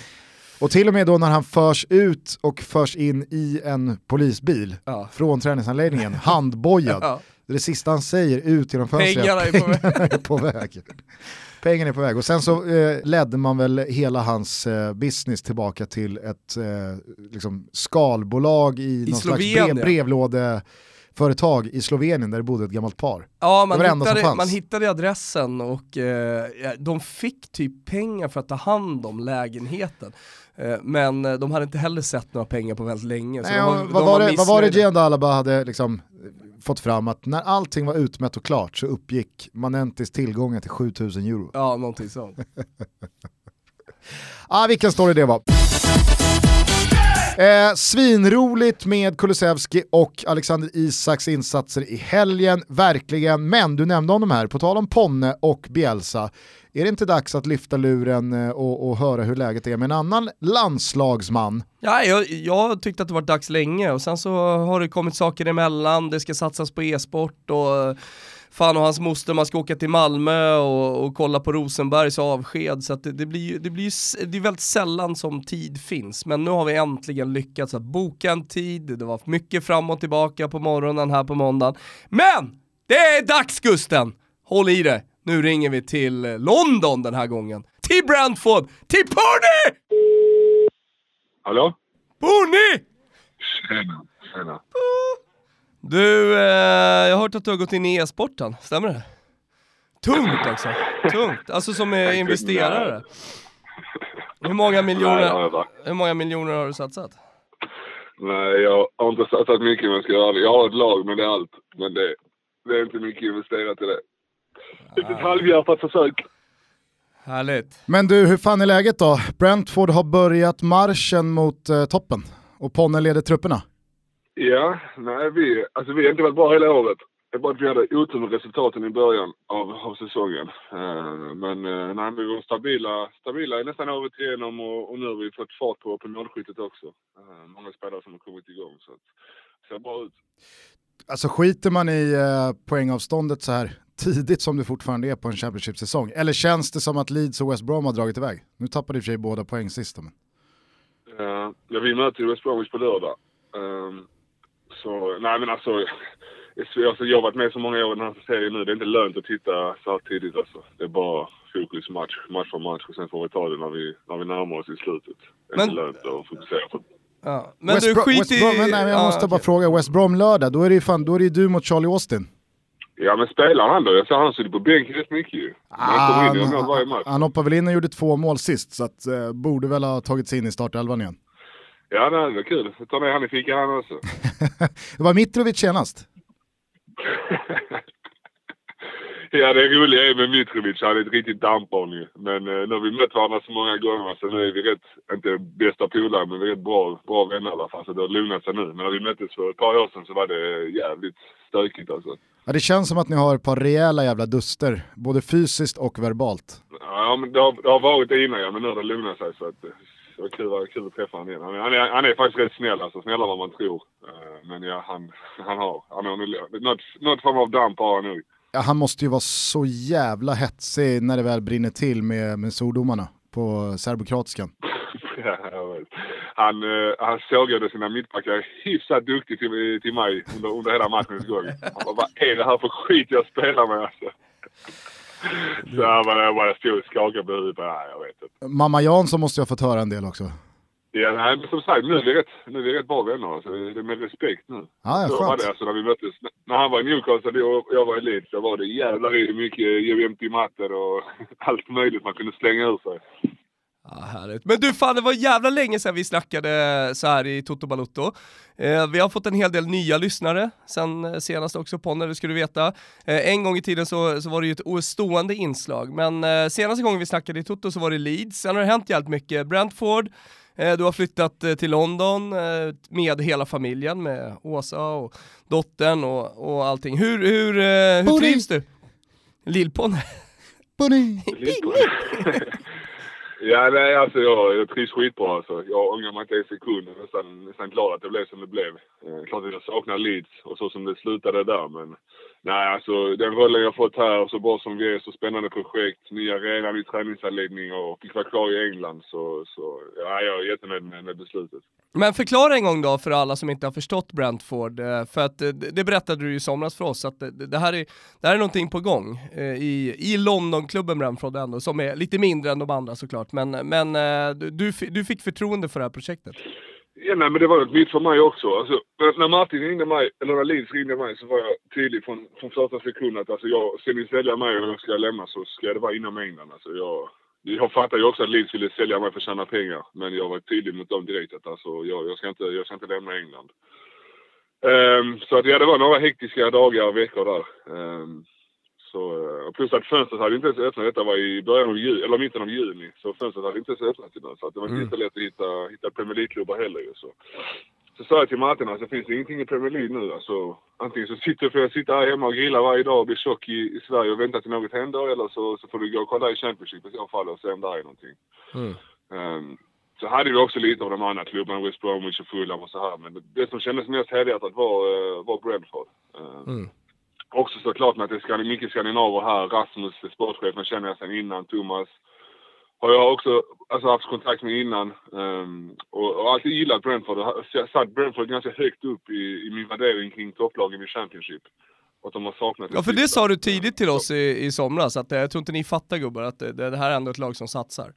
[SPEAKER 1] Och till och med då när han förs ut och förs in i en polisbil ja. från träningsanläggningen, handbojad. [LAUGHS] Ja. Det är det sista han säger ut genom fönstret.
[SPEAKER 2] Pengarna [LAUGHS] väg.
[SPEAKER 1] är på väg. Pengarna är på väg och sen så eh, ledde man väl hela hans eh, business tillbaka till ett eh, liksom skalbolag i, I någon Slovenien. slags brev, brevlådeföretag i Slovenien där det bodde ett gammalt par.
[SPEAKER 2] Ja, man, hittade, man hittade adressen och eh, de fick typ pengar för att ta hand om lägenheten. Eh, men eh, de hade inte heller sett några pengar på väldigt länge.
[SPEAKER 1] Nej, de, vad, de var det, vad var det Gian Alaba hade liksom fått fram att när allting var utmätt och klart så uppgick Manentis tillgångar till 7000 euro.
[SPEAKER 2] Ja, någonting sånt. [LAUGHS]
[SPEAKER 1] ah, vilken story det var. Eh, svinroligt med Kulusevski och Alexander Isaks insatser i helgen, verkligen. Men du nämnde honom här, på tal om Ponne och Bielsa. Är det inte dags att lyfta luren eh, och, och höra hur läget är med en annan landslagsman?
[SPEAKER 2] Ja, jag, jag tyckte att det var dags länge och sen så har det kommit saker emellan, det ska satsas på e-sport och fan och hans moster, man ska åka till Malmö och, och kolla på Rosenbergs avsked så det, det, blir, det blir det är väldigt sällan som tid finns. Men nu har vi äntligen lyckats att boka en tid, det var mycket fram och tillbaka på morgonen här på måndagen. Men! Det är dags Gusten! Håll i det! Nu ringer vi till London den här gången. Till Brentford! Till Pony!
[SPEAKER 3] Hallå?
[SPEAKER 2] Pony!
[SPEAKER 3] Tjena, tjena.
[SPEAKER 2] Du, eh, jag har hört att du har gått in i e-sporten, stämmer det? Tungt också, tungt. Alltså som [LAUGHS] investerare. Hur många [LAUGHS] miljoner, hur många miljoner har du satsat?
[SPEAKER 3] Nej, jag har inte satsat mycket jag ska göra det. Jag har ett lag, men det är allt. Men det, det är inte mycket investerat i det. Ett ah. halvhjärtat försök.
[SPEAKER 2] Härligt.
[SPEAKER 1] Men du, hur fan är läget då? Brentford har börjat marschen mot eh, toppen och Ponne leder trupperna.
[SPEAKER 3] Ja, nej vi, alltså vi har inte varit bra hela året. Det är bara att vi hade otur med resultaten i början av, av säsongen. Uh, men uh, nej, vi var stabila, stabila nästan året igenom och, och nu har vi fått fart på, på målskyttet också. Uh, många spelare som har kommit igång så det ser bra ut.
[SPEAKER 1] Alltså skiter man i uh, poängavståndet så här tidigt som det fortfarande är på en Championship-säsong? Eller känns det som att Leeds och West Brom har dragit iväg? Nu tappade i och för sig båda poäng sist. Men...
[SPEAKER 3] Uh, ja, vi möter West Bromwich på lördag. Um, så, nej men alltså, [LAUGHS] jag har varit med så många år i den här serien nu. Det är inte lönt att titta så här tidigt alltså. Det är bara fokus match, match för match och sen får vi ta det när vi, när vi närmar oss i slutet. Det är men... inte lönt att fokusera på
[SPEAKER 2] Ja. Men West du skit i...
[SPEAKER 1] Brom, men nej, jag måste bara fråga, West Brom lördag, då är det ju fan, då är det du mot Charlie Austin.
[SPEAKER 3] Ja men spelar han då? Jag ser han suttit på bänken rätt mycket ju.
[SPEAKER 1] Ah, han, han, han hoppade väl in och gjorde två mål sist, så att, eh, borde väl ha tagit sig in i startelvan igen.
[SPEAKER 3] Ja, det var kul. Jag tar med han i fickan han också. [LAUGHS]
[SPEAKER 1] det var Mitrovic senast. [LAUGHS]
[SPEAKER 3] ja, det roliga är med Mitrovic, han är ett riktigt dampbarn ju. Men eh, nu har vi mött varandra så många gånger så nu är vi rätt, inte bästa polare, men vi är rätt bra, bra vänner i alla fall. Så det har lugnat sig nu. Men när vi möttes för ett par år sedan så var det jävligt stökigt alltså.
[SPEAKER 1] Ja, det känns som att ni har ett par rejäla jävla duster, både fysiskt och verbalt.
[SPEAKER 3] Ja, men det har, det har varit det innan ja, men nu har det lugnat sig så att Det var kul, kul att träffa honom igen. Han är, han är faktiskt rätt snäll, alltså snällare än vad man tror. Eh, men ja, han, han har, han har något, något form av damp har han nog.
[SPEAKER 1] Ja, han måste ju vara så jävla hetsig när det väl brinner till med, med svordomarna på serbokroatiskan. [LAUGHS]
[SPEAKER 3] ja, han, uh, han sågade sina mittbackar hyfsat duktigt till, till mig under, under hela matchens gång. Han bara, vad är det här för skit jag spelar med alltså? Så jag bara, jag bara stod och skakade på huvudet. Nej, jag vet inte.
[SPEAKER 1] Mamma Jansson måste jag fått höra en del också.
[SPEAKER 3] Ja, nej, men som sagt, nu är vi rätt, nu är vi rätt bra vänner. Alltså, det är med respekt nu.
[SPEAKER 1] Ah, ja,
[SPEAKER 3] så var det alltså när vi möttes. När han var i Newcastle och jag var i Leeds så var det jävlar i mycket jämnt i matter och [LAUGHS] allt möjligt man kunde slänga ur sig.
[SPEAKER 2] Ja, härligt. Men du fan, det var jävla länge sedan vi snackade så här i Toto Balutto. Eh, vi har fått en hel del nya lyssnare sen eh, senast också Ponne, det ska du veta. Eh, en gång i tiden så, så var det ju ett stående inslag, men eh, senaste gången vi snackade i Toto så var det Leeds. Sen har det hänt jävligt mycket. Brentford, eh, du har flyttat eh, till London med hela familjen, med Åsa och dottern och, och allting. Hur, hur, hur trivs du? Lill-Ponne?
[SPEAKER 1] Bunny! [LAUGHS] [LAUGHS]
[SPEAKER 3] Ja, nej alltså jag, jag trivs skitbra alltså. Jag ångrar mig inte en sekund. Jag är nästan, nästan glad att det blev som det blev. Eh, klart att jag saknar Leeds och så som det slutade där men Nej, alltså den rollen jag fått här, så bra som vi är, så spännande projekt, nya arena, ny träningsanläggning och fick vara klar i England. Så, så ja, jag är jättenöjd med, med beslutet.
[SPEAKER 2] Men förklara en gång då för alla som inte har förstått Brentford, eh, för att eh, det berättade du ju i somras för oss, att det här är, det här är någonting på gång eh, i, i Londonklubben Brentford ändå, som är lite mindre än de andra såklart, men, men du, du fick förtroende för det här projektet.
[SPEAKER 3] Ja, nej, men det var något nytt för mig också. Alltså, när Martin ringde mig, eller när Linus ringde mig, så var jag tydlig från, från första sekund att alltså, jag, ska ni sälja mig och jag ska lämna så ska det vara inom England. Alltså, jag, jag fattar ju också att Leeds ville sälja mig för att tjäna pengar. Men jag var tydlig mot dem direkt att alltså, jag, jag, ska, inte, jag ska inte lämna England. Um, så att, ja, det var några hektiska dagar och veckor där. Um, så, eh, plus att fönstret hade inte ens öppnat. Detta var i början av juni, eller mitten av juni. Så fönstret hade inte ens öppnat innan. Så att det var mm. inte lätt att hitta, hitta Premier League-klubbar heller ju. Så. så sa jag till Martin, alltså finns det ingenting i Premier League nu. Alltså, antingen så sitter, får jag sitta här hemma och grilla varje dag och bli tjock i, i Sverige och vänta till något händer. Eller så, så får du gå och kolla i Championship i så fall och se om det är någonting. Mm. Um, så hade vi också lite av de andra klubbarna, West Bromwich och Fulham och så här. Men det, som kändes mest helhjärtat var, uh, var Brentford. Um, mm också såklart med att det är mycket skandinaver här. Rasmus, sportchefen, känner jag sedan innan. Thomas har jag också alltså, haft kontakt med innan. Um, och, och alltid gillat Brentford. Jag har satt Brentford ganska högt upp i, i min värdering kring topplagen i Championship. Att de har saknat
[SPEAKER 2] Ja, för det sa du tidigt till oss i, i somras, att eh, jag tror inte ni fattar gubbar, att det, det här är ändå ett lag som satsar.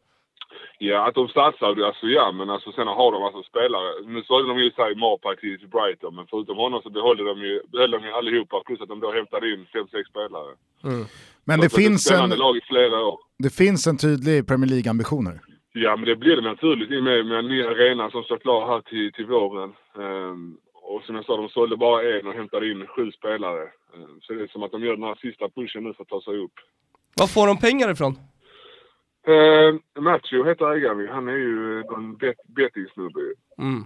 [SPEAKER 3] Ja, att de satsar, alltså ja, men alltså sen har de alltså spelare. Nu sålde de ju sig Marpay till, till Brighton, men förutom honom så behöll de ju, behöll de ju allihopa, plus att de då hämtade in fem sex spelare. Mm.
[SPEAKER 1] Men det finns, en,
[SPEAKER 3] lag i flera år.
[SPEAKER 1] det finns en tydlig Premier League-ambitioner.
[SPEAKER 3] Ja, men det blir det naturligt i och med, med en ny arena som står klar här till, till våren. Um, och som jag sa, de sålde bara en och hämtade in sju spelare. Um, så det är som att de gör den här sista pushen nu för att ta sig upp.
[SPEAKER 2] Var får de pengar ifrån?
[SPEAKER 3] Uh, Macho heter ägaren. Han är ju en bet bettingsnubbe. Mm.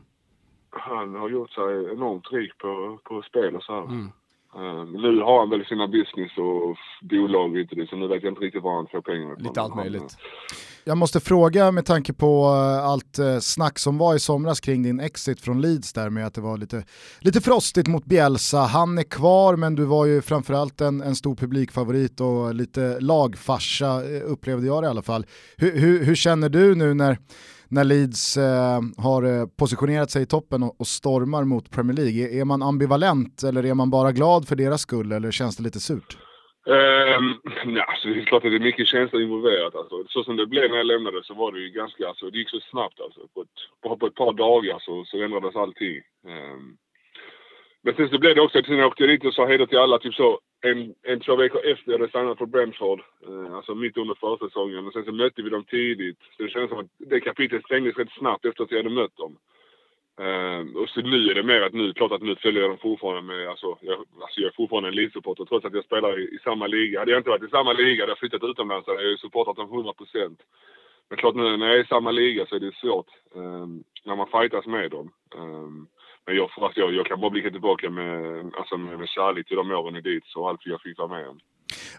[SPEAKER 3] Han har gjort sig enormt rik på, på spel och så här. Mm. Uh, nu har han väl sina business och bolag inte det, så nu vet jag inte riktigt var han får pengarna
[SPEAKER 2] Lite allt möjligt.
[SPEAKER 1] Jag måste fråga med tanke på eh, allt eh, snack som var i somras kring din exit från Leeds där med att det var lite, lite frostigt mot Bielsa. Han är kvar men du var ju framförallt en, en stor publikfavorit och lite lagfarsa upplevde jag det i alla fall. Hur, hur, hur känner du nu när när Leeds eh, har eh, positionerat sig i toppen och, och, stormar mot Premier League? Är, är, man ambivalent eller är man bara glad för deras skull eller känns det lite surt?
[SPEAKER 3] Ehm, um, ja, alltså, det är klart att det är mycket känslor involverat. Alltså. Så som det blev när jag lämnade så var det ju ganska, alltså, det gick så snabbt alltså. På ett, på, på ett par dagar så, så ändrades allting. Um, men sen så blev det också att jag åkte dit och sa hej då till alla typ så en, en två veckor efter jag hade stannat på Brentford. Eh, alltså mitt under försäsongen. Och sen så mötte vi dem tidigt. Så det kändes som att det kapitlet stängdes rätt snabbt efter att jag hade mött dem. Eh, och så nu är det mer att nu, klart att nu följer jag dem fortfarande med, alltså jag, alltså jag är fortfarande en Leeds-supporter trots att jag spelar i, i, samma liga. Hade jag inte varit i samma liga, hade jag flyttat utomlands, hade jag ju supportat dem 100 procent. Men klart nu när jag är i samma liga så är det svårt eh, när man fightas med dem. Eh, men jag, alltså jag, jag kan bara blicka tillbaka med, alltså med, med kärlek till de åren i dit och allt jag fick vara med om.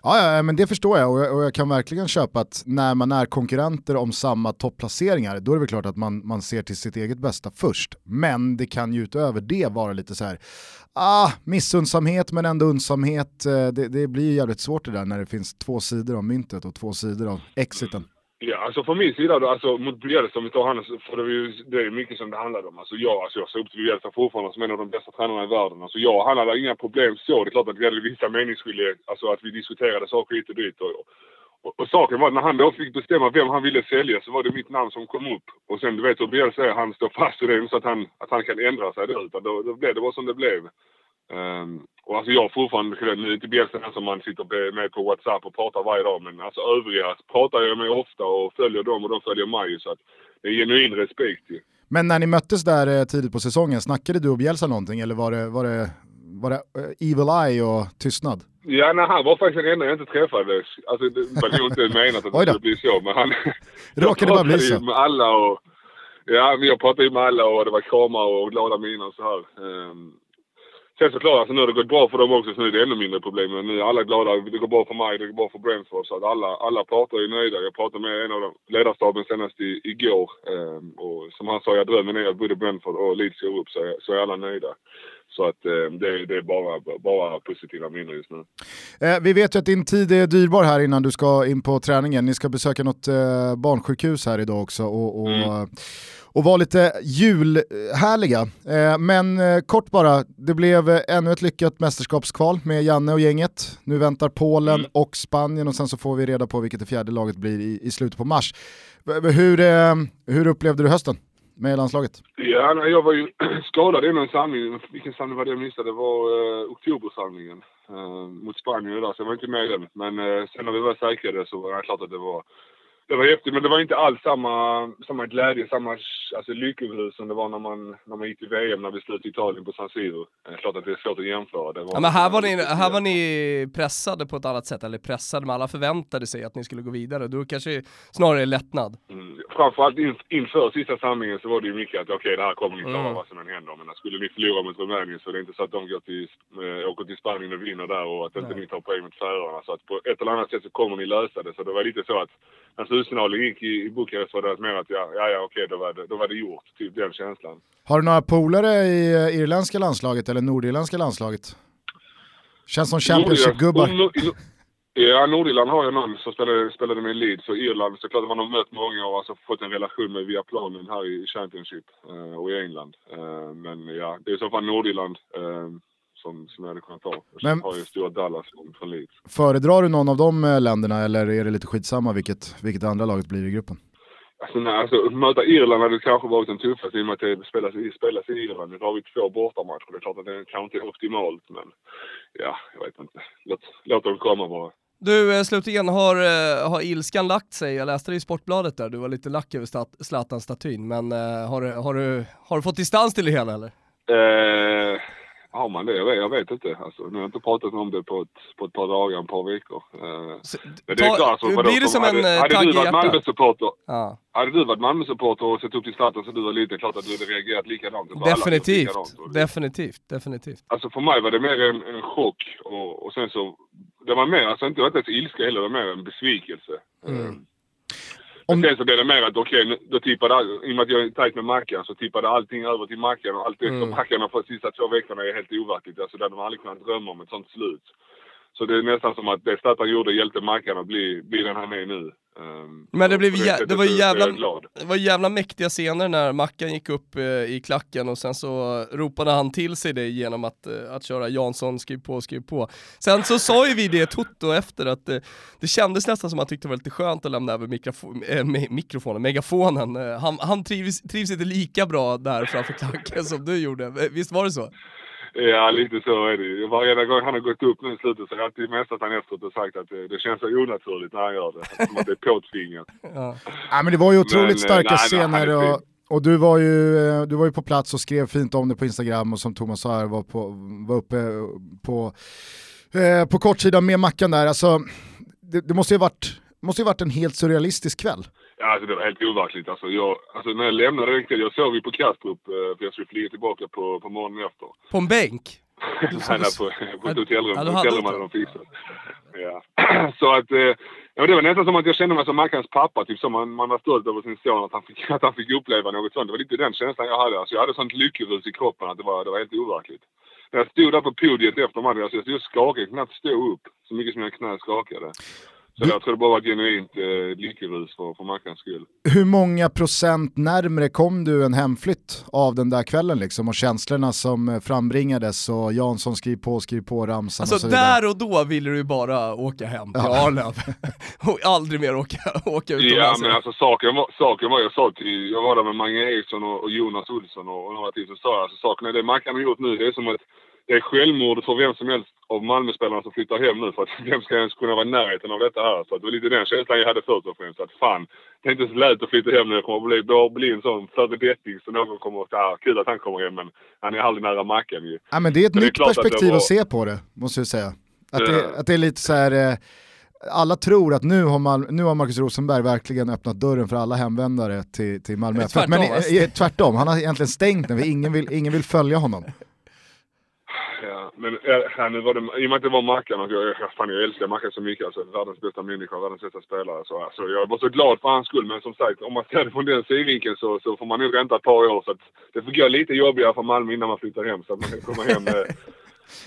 [SPEAKER 1] Ja, ja, men det förstår jag och, jag och jag kan verkligen köpa att när man är konkurrenter om samma topplaceringar, då är det väl klart att man, man ser till sitt eget bästa först. Men det kan ju utöver det vara lite så här, ah, missundsamhet men ändå undsamhet. Eh, det, det blir ju jävligt svårt det där när det finns två sidor av myntet och två sidor av exiten.
[SPEAKER 3] Ja, alltså från min sida då, alltså mot Bielsa om vi tar honom, för det är ju det är mycket som det handlade om. Alltså jag, alltså jag ser upp till Bielsa fortfarande som en av de bästa tränarna i världen. Alltså jag, och han hade inga problem så. Det är klart att vi hade vissa meningsskiljaktigheter, alltså att vi diskuterade saker hit och dit. Och, och, och, saken var att när han då fick bestämma vem han ville sälja så var det mitt namn som kom upp. Och sen du vet hur Bielsa är, han står fast i det så att han, att han kan ändra sig då. Utan då, då blev det bara som det blev. Um, och alltså jag fortfarande, nu är inte Bielsa den som man sitter med på WhatsApp och pratar varje dag men alltså övriga pratar jag med ofta och följer dem och de följer mig så att det är genuin respekt ju.
[SPEAKER 1] Men när ni möttes där eh, tidigt på säsongen, snackade du och Bielsa någonting eller var det, var det, var det uh, evil eye och tystnad?
[SPEAKER 3] Ja, nej, han var faktiskt den enda jag inte träffade. Alltså det var nog inte menat att [LAUGHS] det skulle bli så men han... [LAUGHS]
[SPEAKER 1] Råkade bara bli så?
[SPEAKER 3] med alla och... Ja, jag pratade ju med alla och det var kramar och glada miner och så här. Um, Sen såklart, alltså nu har det gått bra för dem också så nu är det ännu mindre problem. Men nu är alla glada. Det går bra för mig, det går bra för Brentford. Så att alla, alla parter är nöjda. Jag pratade med en av ledarstaben senast i, igår. Eh, och som han sa, jag drömmen är att både Brentford och Leeds går upp så så är alla nöjda. Så att eh, det, det, är bara, bara positiva minnen just nu.
[SPEAKER 1] Eh, vi vet ju att din tid är dyrbar här innan du ska in på träningen. Ni ska besöka något eh, barnsjukhus här idag också. Och, och mm och var lite julhärliga. Eh, men kort bara, det blev ännu ett lyckat mästerskapskval med Janne och gänget. Nu väntar Polen mm. och Spanien och sen så får vi reda på vilket det fjärde laget blir i, i slutet på mars. Hur, hur upplevde du hösten? Med landslaget?
[SPEAKER 3] Ja, jag var ju [CLEARS THROAT] skadad innan samlingen. Vilken samling var det jag missade? Det var eh, oktobersamlingen eh, mot Spanien där, så jag var inte med i den. Men eh, sen när vi var säkrade så var det klart att det var det var häftigt, men det var inte alls samma, samma glädje, samma alltså, lyckobrus som det var när man, när man gick till VM när vi slöt Italien på San Siro. Klart att det är svårt att jämföra. Det
[SPEAKER 2] var ja, men här var, ni, här var ni pressade på ett annat sätt, eller pressade, men alla förväntade sig att ni skulle gå vidare. Du kanske snarare lättnad?
[SPEAKER 3] Mm. Framförallt in, inför sista samlingen så var det ju mycket att okej, okay, det här kommer ni klara mm. vad som än händer. Men skulle ni förlora mot Rumänien så är det inte så att de går till, äh, åker till Spanien och vinner där och att inte ni tar poäng mot Färöarna. Så att på ett eller annat sätt så kommer ni lösa det. Så det var lite så att när slutsignalen gick i, i Bukarest var det mer att ja, ja, ja okej, då var, det, då var det gjort. Typ den känslan.
[SPEAKER 1] Har du några polare i uh, irländska landslaget eller nordirländska landslaget? Känns som Championship-gubbar.
[SPEAKER 3] Ja, Nordirland har jag någon som spelade, spelade med Leeds och Irland såklart man har mött många och alltså fått en relation med via planen här i Championship uh, och i England. Uh, men ja, det är i så fall Nordirland. Som, som jag hade kunnat ta. Men, har ju Stuart Dallas från Leeds.
[SPEAKER 1] Föredrar du någon av de eh, länderna eller är det lite skitsamma vilket, vilket andra laget blir i gruppen?
[SPEAKER 3] Alltså, nej, alltså, möta Irland hade kanske varit den tuffaste i och med att det spelas, spelas i Irland. Nu har vi två bortamatcher. Det är klart att det kanske inte är optimalt men ja, jag vet inte. Låt, låt dem komma bara.
[SPEAKER 2] Du, eh, slutligen, har, eh, har ilskan lagt sig? Jag läste det i Sportbladet där, du var lite lack över Zlatan-statyn, men har, har, du, har du fått distans till det hela eller?
[SPEAKER 3] Eh, har man det? Jag vet, jag vet inte. Alltså, nu har jag inte pratat om det på ett, på ett par dagar, ett par veckor. Uh,
[SPEAKER 2] så, men det är klart, alltså, blir det som en hade, tagg i hjärtat?
[SPEAKER 3] Malmö-supporter, ja. Hade du varit Malmö-supporter och sett upp till Zlatan så du var lite, klart att du hade reagerat likadant.
[SPEAKER 2] Definitivt, likadant. definitivt, definitivt.
[SPEAKER 3] Alltså för mig var det mer en, en chock och, och sen så, det var mer, alltså inte ens ilska heller, det var mer en besvikelse. Mm. Om... Sen så blev det mer att okej, okay, då tippade all, i och med att jag är tajt med Mackan så tippade allting över till Mackan och allt det mm. som Mackan har fått sista två veckorna är helt overkligt. Alltså det hade man aldrig kunnat drömma om ett sånt slut. Så det är nästan som att det Zlatan gjorde hjälpte Mackan att bli, bli den han är nu.
[SPEAKER 2] Um, men det, blev det, det, var ju jävla, det var jävla mäktiga scener när Mackan gick upp eh, i klacken och sen så ropade han till sig det genom att, eh, att köra Jansson skriv på, skriv på. Sen så sa ju vi det Toto efter att eh, det kändes nästan som att han tyckte det var lite skönt att lämna över mikrofo äh, mikrofonen, megafonen. Eh, han, han trivs, trivs inte lika bra där framför klacken som du gjorde, visst var det så?
[SPEAKER 3] Ja, lite så är det ju. Varje gång han har gått upp nu i slutet så har jag alltid mästat han efteråt och sagt att det, det känns så onaturligt när han gör det. Som att det är påtvingat. [LAUGHS]
[SPEAKER 1] ja. ja, men det var ju otroligt men, starka nej, scener. och, och du var, ju, eh, du var ju på plats och skrev fint om det på Instagram och som Thomas sa här var, på, var uppe på, eh, på kortsidan med Mackan där. Alltså, det, det måste ju varit måste ju varit en helt surrealistisk kväll.
[SPEAKER 3] Ja, alltså det var helt overkligt. Alltså, jag, alltså när jag lämnade den kvällen, jag sov ju på Kastrup eh, för jag skulle flyga tillbaka på, på morgonen efter.
[SPEAKER 2] På en bänk? [LAUGHS]
[SPEAKER 3] nej, på, på ett hotellrum. Ja, hotellrum hade de fixat. Ja. [CLEARS THROAT] så att, eh, ja, det var nästan som att jag kände mig som Mackans pappa. Typ som man, man var stolt över sin son, att han, fick, [LAUGHS] att han fick uppleva något sånt. Det var lite den känslan jag hade. Alltså, jag hade sånt lyckorus i kroppen att det var, det var helt overkligt. När jag stod där på podiet efter matchen, alltså, jag stod och skakade, knappt stå upp. Så mycket som mina knän skakade. Så jag tror det bara var genuint eh, lyckorus för, för Mackans skull.
[SPEAKER 1] Hur många procent närmre kom du en hemflytt av den där kvällen liksom och känslorna som eh, frambringades och Jansson skriv på, skriv på ramsan
[SPEAKER 2] Alltså
[SPEAKER 1] och så vidare?
[SPEAKER 2] där och då ville du ju bara åka hem till
[SPEAKER 1] Ja.
[SPEAKER 2] Arlöv [LAUGHS] och aldrig mer åka, åka
[SPEAKER 3] Ja
[SPEAKER 2] utomlands.
[SPEAKER 3] men alltså saken var, saken var jag sa till, jag var där med Mange Eriksson och, och Jonas Olsson och, och några till så sa jag alltså saken är det Mackan har gjort nu det är som att det är självmord för vem som helst av Malmöspelarna som flyttar hem nu för att vem ska ens kunna vara i närheten av detta här? Så att det var lite den känslan jag hade först och främst. Att fan, det är inte så lätt att flytta hem nu. Det kommer att bli, bara bli en sån föredetting så någon kommer att säga kul att han kommer hem men han är aldrig nära Mackan ju.
[SPEAKER 1] Ja, men det är ett
[SPEAKER 3] Men är
[SPEAKER 1] nytt
[SPEAKER 3] att det
[SPEAKER 1] perspektiv att,
[SPEAKER 3] var-
[SPEAKER 1] se på det, måste jag säga. Att, det,
[SPEAKER 3] Ja.
[SPEAKER 1] att det är lite så här, eh, alla tror att nu har, Mal- nu har Marcus Rosenberg verkligen öppnat dörren för alla hemvändare till, till Malmö
[SPEAKER 2] Men
[SPEAKER 1] FF. Men
[SPEAKER 2] tvärtom, alltså.
[SPEAKER 1] tvärtom, han har egentligen stängt den, för ingen vill, ingen vill följa honom.
[SPEAKER 3] Ja, men ja, nu var det, i och med att det var Mackan och jag, jag, fan, jag älskar Mackan så mycket. Alltså, världens bästa människa, världens bästa spelare. Så, alltså, jag var så glad för hans skull. Men som sagt, om man ser det från den synvinkeln så, så får man nog vänta ett par år. Så att det får gå lite jobbigare för Malmö innan man flyttar hem. Så att man kan komma hem med, [LAUGHS]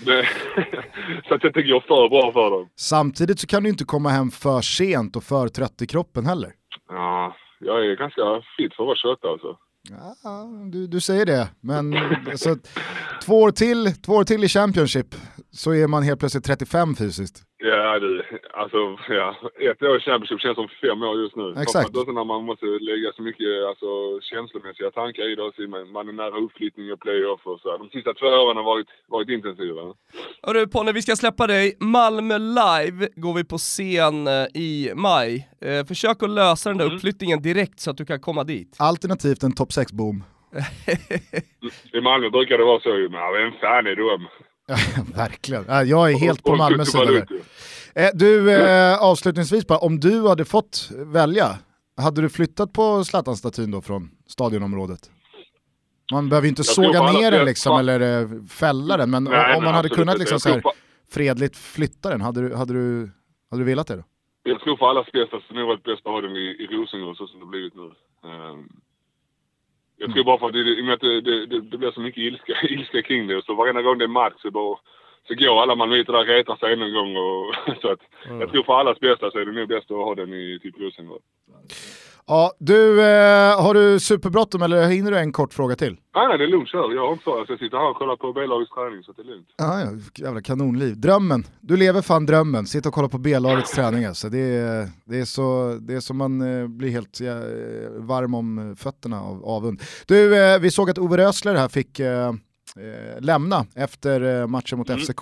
[SPEAKER 3] med, så att det inte går för bra för dem.
[SPEAKER 1] Samtidigt så kan du inte komma hem för sent och för trött i kroppen heller.
[SPEAKER 3] Ja, jag är ganska fit för att vara 28 alltså.
[SPEAKER 1] Ja, du, du säger det, men alltså, två, år till, två år till i Championship så är man helt plötsligt 35 fysiskt.
[SPEAKER 3] Ja, du. Alltså, ja. Ett år i Championship känns som fem år just nu.
[SPEAKER 1] Exakt.
[SPEAKER 3] Framförallt när man måste lägga så mycket alltså, känslomässiga tankar i det. Man man är nära uppflyttning och playoff och så. De sista två åren har varit, varit intensiva.
[SPEAKER 2] Hörru Ponne, vi ska släppa dig. Malmö live går vi på scen eh, i maj. Eh, försök att lösa den där
[SPEAKER 3] Mm.
[SPEAKER 2] uppflyttningen direkt så att du kan komma dit.
[SPEAKER 1] Alternativt en topp 6-boom. [LAUGHS]
[SPEAKER 3] I Malmö brukar det vara så ju, men vem fan är de? [LAUGHS]
[SPEAKER 1] Verkligen. Ja, Jag är helt på Malmös sida där. Eh, Du, eh, avslutningsvis bara, om du hade fått välja, hade du flyttat på Zlatan-statyn då från stadionområdet? Man behöver ju inte
[SPEAKER 3] Jag
[SPEAKER 1] såga ner den liksom eller eh, fälla den, men
[SPEAKER 3] Nej,
[SPEAKER 1] om
[SPEAKER 3] men
[SPEAKER 1] man hade kunnat liksom så här, fredligt flytta den, hade du, hade du, hade du velat det då?
[SPEAKER 3] Jag tror för allas bästa så det nog varit bäst att ha den i, i Rosengård så som det blivit nu. Ehm, jag tror bara för att det, i och med att det, det, det, det blir så mycket ilska, [LAUGHS] ilska kring det. Så varenda gång det är match så, bara, så går alla malmöiter där och retar sig en gång. Och, [LAUGHS] så att, Jag tror för allas bästa så är det nog bäst att ha den i typ Rosengård.
[SPEAKER 1] Ja, du, eh, har du superbråttom eller hinner du en kort fråga till?
[SPEAKER 3] Nej, nej, det är lugnt. Kör. Jag har inte. Alltså, jag sitter här och kollar på B-lagets träning så det är lugnt.
[SPEAKER 1] Ja, ja, jävla kanonliv. Drömmen. Du lever fan drömmen. Sitta och kolla på B-lagets träning alltså. Det är, det är så, det är som man eh, blir helt ja, eh, varm om fötterna av avund. Du, eh, vi såg att Ove Rösler här fick eh, eh, lämna efter eh, matchen mot
[SPEAKER 3] Mm.
[SPEAKER 1] FCK.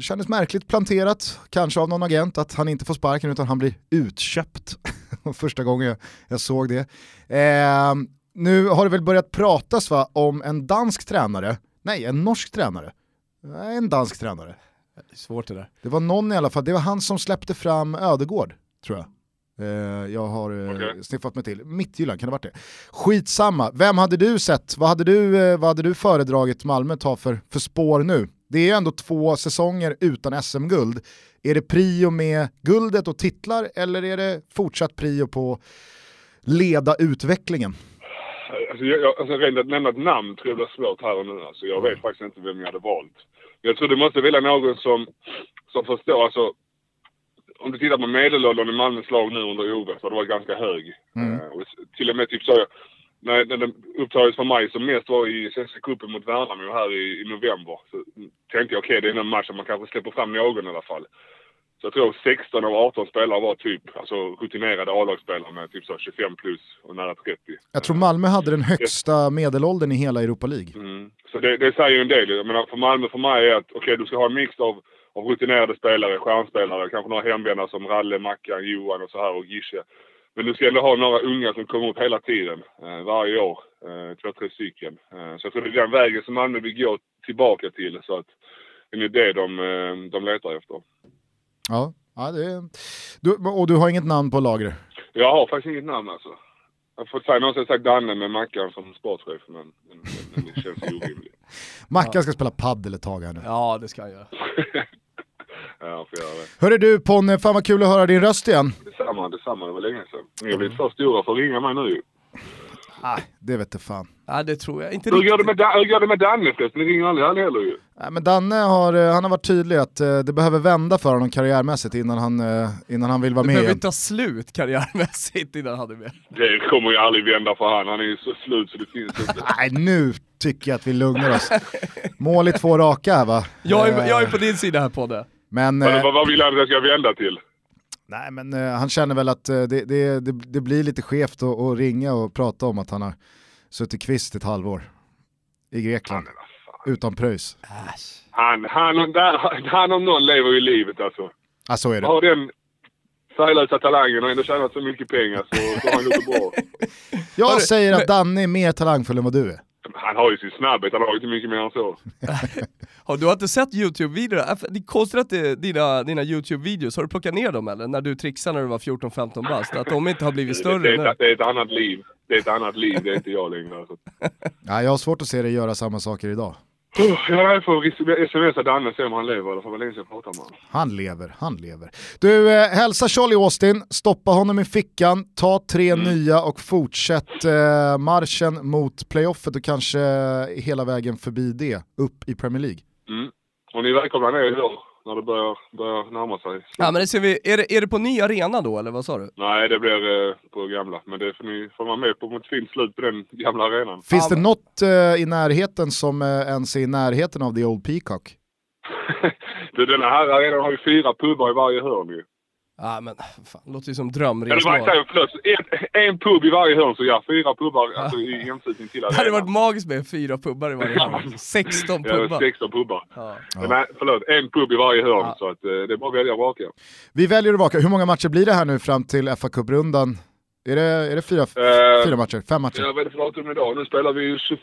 [SPEAKER 1] Kändes märkligt planterat, kanske av någon agent, att han inte får sparken utan han blir utköpt. [LAUGHS] [LAUGHS] Första gången jag, jag såg det. Eh, nu har det väl börjat pratas va, om en dansk tränare, nej en norsk tränare, nej en dansk tränare.
[SPEAKER 2] Det är svårt det där.
[SPEAKER 1] Det var någon i alla fall, det var han som släppte fram Ödegård, tror jag. Eh, jag har eh,
[SPEAKER 3] Okej.
[SPEAKER 1] sniffat mig till. Midtjylland, kan det ha varit det? Skitsamma, vem hade du sett? Vad hade du, eh, vad hade du föredragit Malmö ta för, för spår nu? Det är ju ändå två säsonger utan SM-guld. Är det prio med guldet och titlar eller är det fortsatt prio på leda utvecklingen?
[SPEAKER 3] Alltså, jag, alltså rent att nämna ett namn tror jag blir svårt här och nu. Alltså, jag vet faktiskt inte vem jag hade valt. Jag tror du måste välja någon som, som förstår. Alltså, om du tittar på medelåldern i Malmös lag nu under Ove så har det varit ganska hög.
[SPEAKER 1] Mm.
[SPEAKER 3] Och till och med typ så, när, när den upptagits för mig som mest var i Svenska cupen mot Värnamo här i, i november. Så tänkte jag okej det är en match som man kanske släpper fram någon i alla fall. Så jag tror 16 av 18 spelare var typ alltså, rutinerade A-lagsspelare med typ så 25 plus och nära 30.
[SPEAKER 1] Jag tror Malmö hade den högsta medelåldern i hela Europa League.
[SPEAKER 3] Mm. Så det, det säger ju en del. Jag menar, för Malmö för mig är att okej, du ska ha en mix av, av rutinerade spelare, stjärnspelare, kanske några hemvändare som Ralle, Mackan, Johan och så här och Gische. Men du ska ändå ha några unga som kommer upp hela tiden, eh, varje år. Eh, två, tre stycken. Eh, så jag tror det är den vägen som Malmö vill gå tillbaka till. Så att det är det de, de letar efter.
[SPEAKER 1] Ja, ja det är... du, och du har inget namn på lagret?
[SPEAKER 3] Jag har faktiskt inget namn alltså. Jag har fått säga någon som sagt Danne med Mackan som sportchef, men, men, men det känns orimligt. [LAUGHS]
[SPEAKER 1] Mackan ska spela paddel ett tag här nu.
[SPEAKER 2] Ja, det ska jag göra. [LAUGHS]
[SPEAKER 3] jag får göra det.
[SPEAKER 1] Hörru du Ponne, fan vad kul att höra din röst igen.
[SPEAKER 3] Detsamma, detsamma. Det var länge sedan. Ni har blivit för stora för att ringa mig nu.
[SPEAKER 1] Nej, det vet du fan.
[SPEAKER 2] Ja, det tror jag inte
[SPEAKER 3] Hur det
[SPEAKER 2] riktigt.
[SPEAKER 3] med, Da- hur går det med Danne förresten? Ni ringer aldrig han heller ju.
[SPEAKER 1] Nej, men Danne har, eh, han har varit tydlig att eh, det behöver vända för honom karriärmässigt innan han, eh, innan han vill vara
[SPEAKER 2] Det
[SPEAKER 1] med
[SPEAKER 2] behöver
[SPEAKER 1] igen.
[SPEAKER 2] ta slut karriärmässigt innan han är med.
[SPEAKER 3] Det kommer ju aldrig vända för han. Han är ju så slut så det finns inte. [LAUGHS]
[SPEAKER 1] Nej, nu tycker jag att vi lugnar oss. Mål i två raka här va?
[SPEAKER 2] Jag är,
[SPEAKER 1] Eh,
[SPEAKER 2] jag är på din sida här på det.
[SPEAKER 1] Men,
[SPEAKER 3] Vad,
[SPEAKER 1] eh,
[SPEAKER 3] vad, vad vill han att jag ska vända till?
[SPEAKER 1] nej, men eh, han känner väl att eh, det, det, det, det blir lite skevt att, att ringa och prata om att han har suttit kvist ett halvår i Grekland. Utan pröjs.
[SPEAKER 3] Han, han, där, han om någon lever ju livet alltså.
[SPEAKER 1] Ja, så är det.
[SPEAKER 3] Har den färglösa talangen och ändå tjänat så mycket pengar så, så har han gjort det bra. [LAUGHS]
[SPEAKER 1] Jag säger att Danne är mer talangfull än vad du är.
[SPEAKER 3] Han har ju sin snabbhet, han har ju inte mycket mer än så. [LAUGHS]
[SPEAKER 2] Har du har inte sett YouTube-videor? Äh, Det är konstigt att det, dina, dina YouTube-videos, har du plockat ner dem eller? När du trixade när du var 14-15 bast? Att de inte har blivit
[SPEAKER 3] Det,
[SPEAKER 2] större
[SPEAKER 3] det,
[SPEAKER 2] nu?
[SPEAKER 3] är ett, det är ett annat liv. Det är ett annat liv, det är inte jag längre. Alltså. [LAUGHS]
[SPEAKER 1] Ja, jag har svårt att se dig göra samma saker idag.
[SPEAKER 3] Jag får smsa Danne och se om han lever, för vad länge sedan jag pratade med honom.
[SPEAKER 1] Han lever, han lever. Du, eh, hälsa Charlie Austin, stoppa honom i fickan, ta tre
[SPEAKER 3] Mm.
[SPEAKER 1] nya och fortsätt eh, marschen mot playoffet och kanske hela vägen förbi det, upp i Premier League.
[SPEAKER 3] Mm. Och ni är välkomna ner i år, när det börjar, börjar närma sig.
[SPEAKER 2] Ja men det ser vi, är det, är det på ny arena då eller vad sa du?
[SPEAKER 3] Nej, det blir eh, på gamla. Men det får ni får vara med på ett fint slut på den gamla arenan.
[SPEAKER 1] Finns
[SPEAKER 2] Ja,
[SPEAKER 1] det
[SPEAKER 2] men-
[SPEAKER 1] något eh, i närheten som eh, ens är i närheten av The Old Peacock? [LAUGHS]
[SPEAKER 3] du, den här arenan har ju fyra pubbar i varje hörn ju.
[SPEAKER 2] Ja men fan, låter ju som
[SPEAKER 3] Eller vad
[SPEAKER 2] drömresmål.
[SPEAKER 3] säger, förlåt. En, en pub i varje hörn, så ja, fyra pubbar alltså, i anslutning till [LAUGHS]
[SPEAKER 2] Det hade varit
[SPEAKER 3] arenan.
[SPEAKER 2] magiskt med fyra pubbar i varje hörn. 16
[SPEAKER 3] Ja,
[SPEAKER 2] pubbar.
[SPEAKER 3] 16 pubbar.
[SPEAKER 2] Ja.
[SPEAKER 1] Ja.
[SPEAKER 3] Nej, förlåt. En pub i varje hörn,
[SPEAKER 2] Ja.
[SPEAKER 3] så att, eh, det är bara att välja och vraka.
[SPEAKER 1] Vi väljer att vaka. Hur många matcher blir det här nu fram till fa Cup-rundan? Är det, är det fyra,
[SPEAKER 3] Eh,
[SPEAKER 1] fyra matcher? Fem matcher?
[SPEAKER 3] Ja, vad är det för datum idag? Nu spelar vi ju 21,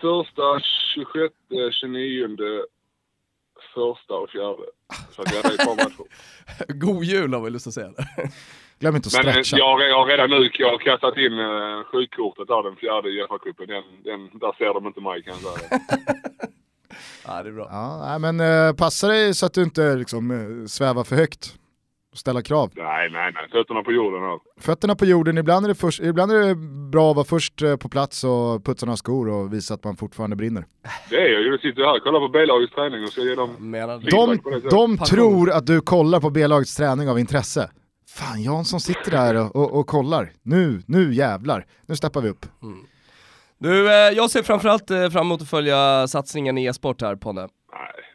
[SPEAKER 3] 26, 29, första och fjärde. Så att ja, det är ett par matcher.
[SPEAKER 2] God jul har vi lust att säga.
[SPEAKER 1] Glöm inte att
[SPEAKER 3] Men eh,
[SPEAKER 1] stretcha.
[SPEAKER 3] jag har jag har redan nu jag har kastat in uh, sjukkortet där den fjärde Uefa-cupen. Den, den, där ser de inte mig kan jag säga.
[SPEAKER 2] Ja det är bra.
[SPEAKER 1] Ja, nej, men eh, passa dig så att du inte liksom, eh, svävar för högt. Ställa krav.
[SPEAKER 3] nej, nej, nej. Fötterna på jorden här.
[SPEAKER 1] Fötterna på jorden, ibland är det, först, ibland är det bra att vara först eh, på plats och putsa några skor och visa att man fortfarande brinner.
[SPEAKER 3] Det är jag ju. Jag sitter här och kollar på B-lagets träning och ska ge dem... De-
[SPEAKER 1] De, tror att du kollar på B-lagets träning av intresse. Fan, Jansson sitter där och, och, och kollar. Nu, nu jävlar. Nu steppar vi upp.
[SPEAKER 2] Du, eh, jag ser framförallt eh, fram emot att följa satsningen i e-sport här Ponne.
[SPEAKER 3] Nej,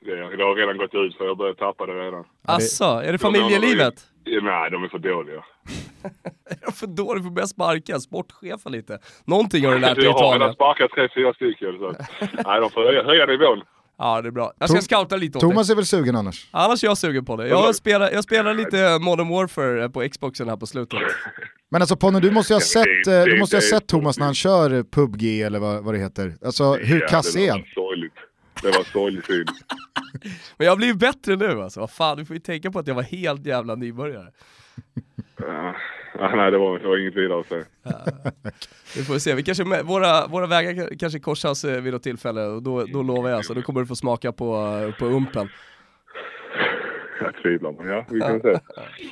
[SPEAKER 3] det, det har redan gått ut för jag börjar tappa det redan.
[SPEAKER 2] Asså, är det familjelivet?
[SPEAKER 3] Ja, nej, de är för dåliga. [LAUGHS]
[SPEAKER 2] Är de för dålig för att börja sparka? Sportchefa lite. Någonting har du lärt dig i
[SPEAKER 3] Jag har redan
[SPEAKER 2] Italien.
[SPEAKER 3] sparkat tre, fyra stycken. Så. nej, de får höja, höja nivån.
[SPEAKER 2] Ja det är bra. Jag ska
[SPEAKER 1] Tom-
[SPEAKER 2] scouta lite åt dig.
[SPEAKER 1] Thomas är väl sugen annars?
[SPEAKER 2] Annars är jag sugen på det. Jag spelar, jag spelar lite Modern Warfare på Xboxen här på slutet. [LAUGHS]
[SPEAKER 1] Men alltså Ponne, du måste ju ha sett,
[SPEAKER 3] det-
[SPEAKER 1] eh, du
[SPEAKER 3] det-
[SPEAKER 1] måste ha
[SPEAKER 3] det-
[SPEAKER 1] sett Thomas när han kör PubG eller vad, vad det heter. Alltså hur kass
[SPEAKER 3] det
[SPEAKER 1] är
[SPEAKER 3] var
[SPEAKER 1] han?
[SPEAKER 3] sorgligt. Det var sorglig syn. [LAUGHS]
[SPEAKER 2] Men jag har blivit bättre nu alltså. Vad fan, du får ju tänka på att jag var helt jävla nybörjare.
[SPEAKER 3] Ja, nej, det var, det var inget vidare att säga.
[SPEAKER 2] Vi får se, vi kanske, våra, våra vägar kanske korsas eh, vid något tillfälle och då, då lovar jag så då kommer du få smaka på, eh, på umpen.
[SPEAKER 3] Jag tvivlar, men ja, vi kan se.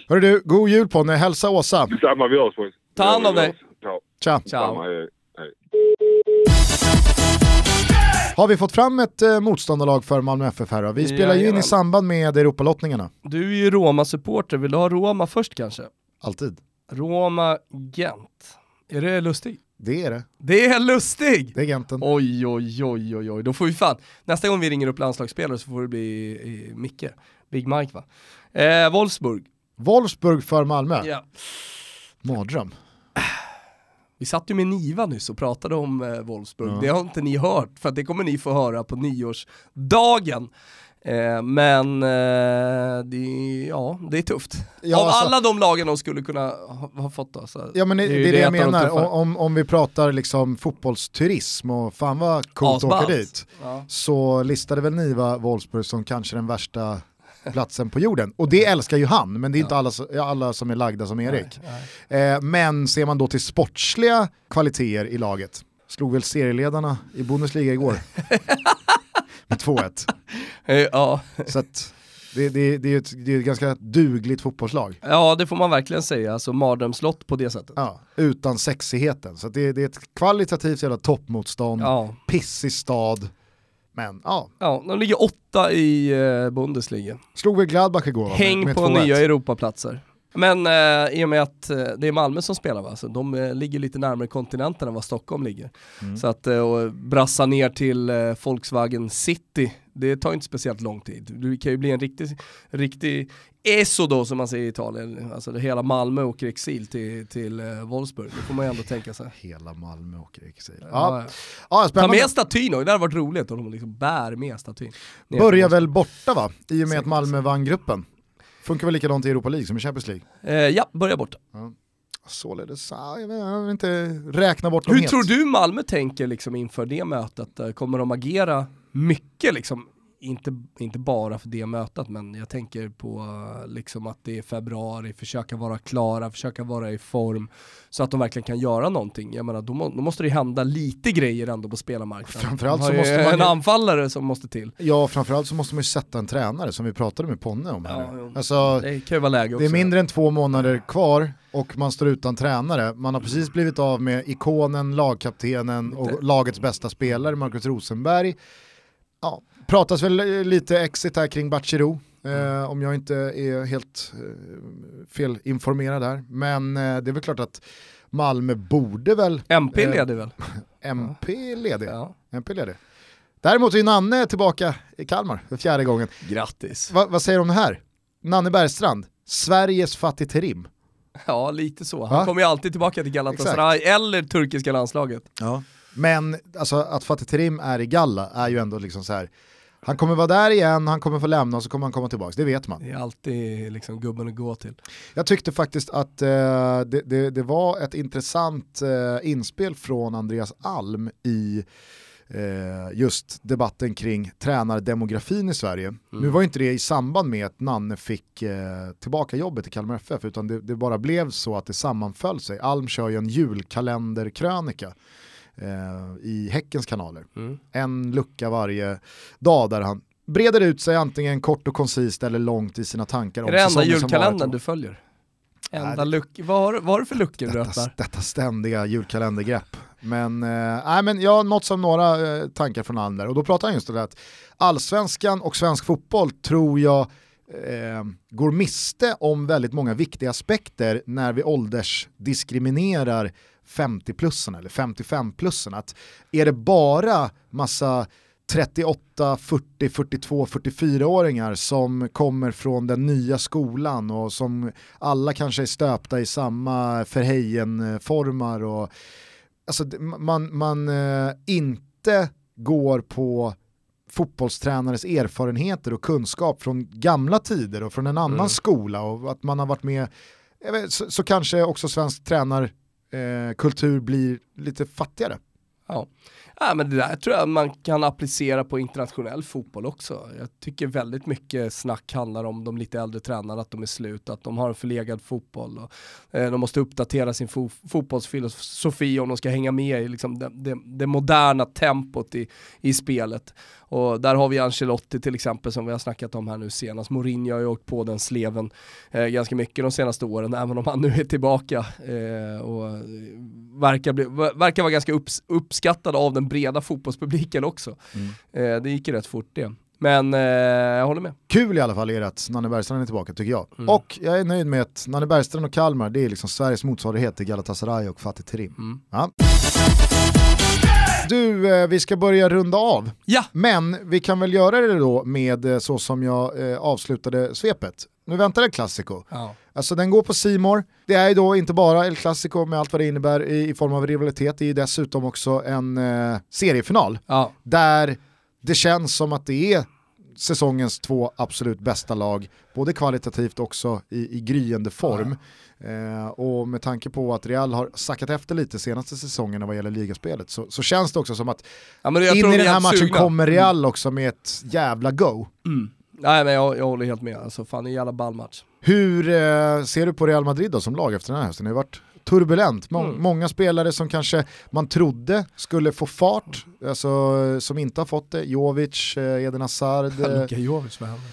[SPEAKER 1] Hörru du, god jul Ponne, hälsa Åsa.
[SPEAKER 3] Samma vi hörs boys.
[SPEAKER 2] Ta hand om dig.
[SPEAKER 3] Ja,
[SPEAKER 1] Tja.
[SPEAKER 3] samma. Hej, hej.
[SPEAKER 1] Har vi fått fram ett eh, motståndarlag för Malmö FF här då? Vi spelar ju in i samband med Europalottningarna.
[SPEAKER 2] Du är ju Roma-supporter, vill du ha Roma först kanske?
[SPEAKER 1] Alltid.
[SPEAKER 2] Roma-Gent. Är det lustig?
[SPEAKER 1] Det är det.
[SPEAKER 2] Det är lustig!
[SPEAKER 1] Det är Genten.
[SPEAKER 2] Oj oj oj oj oj, då får vi fan, nästa gång vi ringer upp landslagsspelare så får det bli eh, Micke, Big Mike va? Eh, Wolfsburg.
[SPEAKER 1] Wolfsburg för Malmö.
[SPEAKER 2] Ja.
[SPEAKER 1] Mardröm.
[SPEAKER 2] Vi satt ju med Niva nyss och pratade om eh, Wolfsburg,
[SPEAKER 1] Ja.
[SPEAKER 2] det har inte ni hört, för det kommer ni få höra på nyårsdagen. Eh, men eh, det, ja, det är tufft.
[SPEAKER 1] Ja,
[SPEAKER 2] Av
[SPEAKER 1] alltså-
[SPEAKER 2] alla de lagen de skulle kunna ha, ha fått då, så
[SPEAKER 1] Ja men det,
[SPEAKER 2] är
[SPEAKER 1] det
[SPEAKER 2] ju
[SPEAKER 1] är det jag menar, om, om vi pratar liksom fotbollsturism och fan vad coolt att åka dit.
[SPEAKER 2] Ja.
[SPEAKER 1] Så listade väl Niva Wolfsburg som kanske den värsta platsen på jorden. Och det älskar ju han, men det är inte alla, alla som är lagda som Erik. Eh, men ser man då till sportsliga kvaliteter i laget, slog väl serieledarna i Bundesliga igår. [LAUGHS] Med 2-1.
[SPEAKER 2] Eh, ja.
[SPEAKER 1] Så att, Det, det, det, är ett, det är ett ganska dugligt fotbollslag.
[SPEAKER 2] Ja det får man verkligen säga, alltså mardrömslott på det sättet.
[SPEAKER 1] Ja, utan sexigheten. Så det, det är ett kvalitativt jävla toppmotstånd,
[SPEAKER 2] Ja.
[SPEAKER 1] pissig stad. Men ja,
[SPEAKER 2] ja, de ligger åtta i eh, Bundesliga.
[SPEAKER 1] slog väl Gladbach igår va? Med-
[SPEAKER 2] Häng
[SPEAKER 1] med
[SPEAKER 2] på
[SPEAKER 1] 2-1.
[SPEAKER 2] nya Europaplatser. Men eh, i och med att eh, det är Malmö som spelar va, så de eh, ligger lite närmare kontinenten än vad Stockholm ligger.
[SPEAKER 1] Mm.
[SPEAKER 2] Så att eh, och brassa ner till eh, Volkswagen City, det tar inte speciellt lång tid. Det kan ju bli en riktig, riktig esodo som man säger i Italien. Alltså det hela Malmö åker i exil till, till eh, Wolfsburg, det får man ju ändå tänka sig.
[SPEAKER 1] Hela Malmö åker i exil. Ja,
[SPEAKER 2] Ja.
[SPEAKER 1] ja,
[SPEAKER 2] Ta
[SPEAKER 1] spännande.
[SPEAKER 2] med statyn det hade varit roligt om de liksom bär med statyn.
[SPEAKER 1] Börjar väl borta va? I och med att. Malmö vann gruppen. Funkar väl likadant i Europa League som i Champions League.
[SPEAKER 2] Eh, ja, börja borta.
[SPEAKER 1] Således, ja, jag, vet, jag vill inte räkna bort dem
[SPEAKER 2] Hur
[SPEAKER 1] helt.
[SPEAKER 2] tror du Malmö tänker liksom inför det mötet? Eh, Kommer de agera mycket liksom? Inte, inte bara för det mötet, men jag tänker på liksom att det är februari, försöka vara klara, försöka vara i form så att de verkligen kan göra någonting. Jag menar, då, må, då måste det hända lite grejer ändå på spelarmarknaden.
[SPEAKER 1] Framförallt så måste man
[SPEAKER 2] en
[SPEAKER 1] ju-
[SPEAKER 2] anfallare som måste till.
[SPEAKER 1] Ja, framförallt så måste man ju sätta en tränare som vi pratade med Ponne om här
[SPEAKER 2] Ja.
[SPEAKER 1] Alltså,
[SPEAKER 2] Det kan ju vara läge också.
[SPEAKER 1] det är mindre än två månader kvar och man står utan tränare. Man har precis blivit av med ikonen, lagkaptenen och lagets bästa spelare, Marcus Rosenberg. Ja, pratas väl eh, lite exit här kring Bachirou. Eh, om jag inte är helt eh, felinformerad här. Men eh, det är väl klart att Malmö borde väl
[SPEAKER 2] MP
[SPEAKER 1] Eh,
[SPEAKER 2] leder väl? [LAUGHS]
[SPEAKER 1] MP ledig.
[SPEAKER 2] Ja.
[SPEAKER 1] MP ledig. Däremot är Nanne tillbaka i Kalmar för fjärde gången.
[SPEAKER 2] Grattis.
[SPEAKER 1] Va, vad säger du om det här? Nanne Bergstrand, Sveriges Fatih Terim.
[SPEAKER 2] Ja, lite så. Han kommer ju alltid tillbaka till Galatasaray eller turkiska landslaget.
[SPEAKER 1] Ja. Men alltså, att Fatih Terim är i Galla är ju ändå liksom så här. Han kommer vara där igen, han kommer få lämna och så kommer han komma tillbaka, det vet man.
[SPEAKER 2] Det är alltid liksom gubben att gå till.
[SPEAKER 1] Jag tyckte faktiskt att eh, det, det, det var ett intressant eh, inspel från Andreas Alm i eh, just debatten kring tränardemografin i Sverige. Nu var inte det i samband med att Nanne fick eh, tillbaka jobbet i Kalmar FF utan det, det bara blev så att det sammanföll sig. Alm kör ju en julkalenderkrönika eh, i Häckens kanaler.
[SPEAKER 2] Mm.
[SPEAKER 1] En lucka varje dag där han breder ut sig antingen kort och koncist eller långt i sina tankar om
[SPEAKER 2] Är det enda julkalendern du följer? Enda
[SPEAKER 1] det-
[SPEAKER 2] luck... Vad har, vad har du för luckor du
[SPEAKER 1] detta,
[SPEAKER 2] öppnar?
[SPEAKER 1] detta ständiga julkalendergrepp. Men, eh, nej, men jag har nått som några eh, tankar från Ander och då pratar han just det där att allsvenskan och svensk fotboll tror jag eh, går miste om väldigt många viktiga aspekter när vi åldersdiskriminerar 50-plussen eller 55-plussen. Att är det bara massa 38, 40, 42, 44-åringar som kommer från den nya skolan och som alla kanske är stöpta i samma Verheyen-formar och alltså, man, man eh, inte går på fotbollstränares erfarenheter och kunskap från gamla tider och från en annan
[SPEAKER 2] Mm.
[SPEAKER 1] skola och att man har varit med, så, så kanske också svensk tränarkultur eh, kultur blir lite fattigare.
[SPEAKER 2] Ja. ja, men det där tror jag man kan applicera på internationell fotboll också. Jag tycker väldigt mycket snack handlar om de lite äldre tränarna, att de är slut, att de har en förlegad fotboll. Och, eh, de måste uppdatera sin fo fotbollsfilosofi om de ska hänga med i liksom, det, det, det moderna tempot i, i spelet. Och där har vi Ancelotti till exempel som vi har snackat om här nu senast. Mourinho har ju åkt på den sleven eh, ganska mycket de senaste åren, även om han nu är tillbaka eh, och eh, verkar, bli, ver- verkar vara ganska upps, uppskattad av den breda fotbollspubliken också. Eh, det gick ju rätt fort det. Men eh, jag håller med.
[SPEAKER 1] Kul i alla fall är det att Nanne Bergstrand är tillbaka tycker jag.
[SPEAKER 2] Mm.
[SPEAKER 1] Och jag är nöjd med att Nanne Bergstrand och Kalmar, det är liksom Sveriges motsvarighet till Galatasaray och Fatih Terim.
[SPEAKER 2] Mm.
[SPEAKER 1] Ja. Du, eh, vi ska börja runda av.
[SPEAKER 2] Ja!
[SPEAKER 1] Men vi kan väl göra det då med eh, så som jag eh, avslutade svepet. Nu väntar El Clasico.
[SPEAKER 2] ja.
[SPEAKER 1] Alltså den går på Simor. Det är ju då inte bara El Clasico med allt vad det innebär i, i form av rivalitet, det är ju dessutom också en eh, seriefinal
[SPEAKER 2] Ja,
[SPEAKER 1] där det känns som att det är säsongens två absolut bästa lag, både kvalitativt också i, i gryende form. Eh, och med tanke på att Real har sackat efter lite senaste säsongen vad gäller ligaspelet så, så känns det också som att
[SPEAKER 2] ja
[SPEAKER 1] in i den
[SPEAKER 2] är
[SPEAKER 1] här matchen
[SPEAKER 2] sugna.
[SPEAKER 1] kommer Real också med ett jävla go.
[SPEAKER 2] Mm. Nej men jag, jag håller helt med, alltså fan en jävla ball match.
[SPEAKER 1] Hur eh, ser du på Real Madrid då som lag efter den här hösten? Det har varit turbulent, Må-
[SPEAKER 2] Mm.
[SPEAKER 1] många spelare som kanske man trodde skulle få fart, alltså, som inte har fått det. Jovic, eh, Eden Hazard, eh,
[SPEAKER 2] Luka Jovic, vad händer?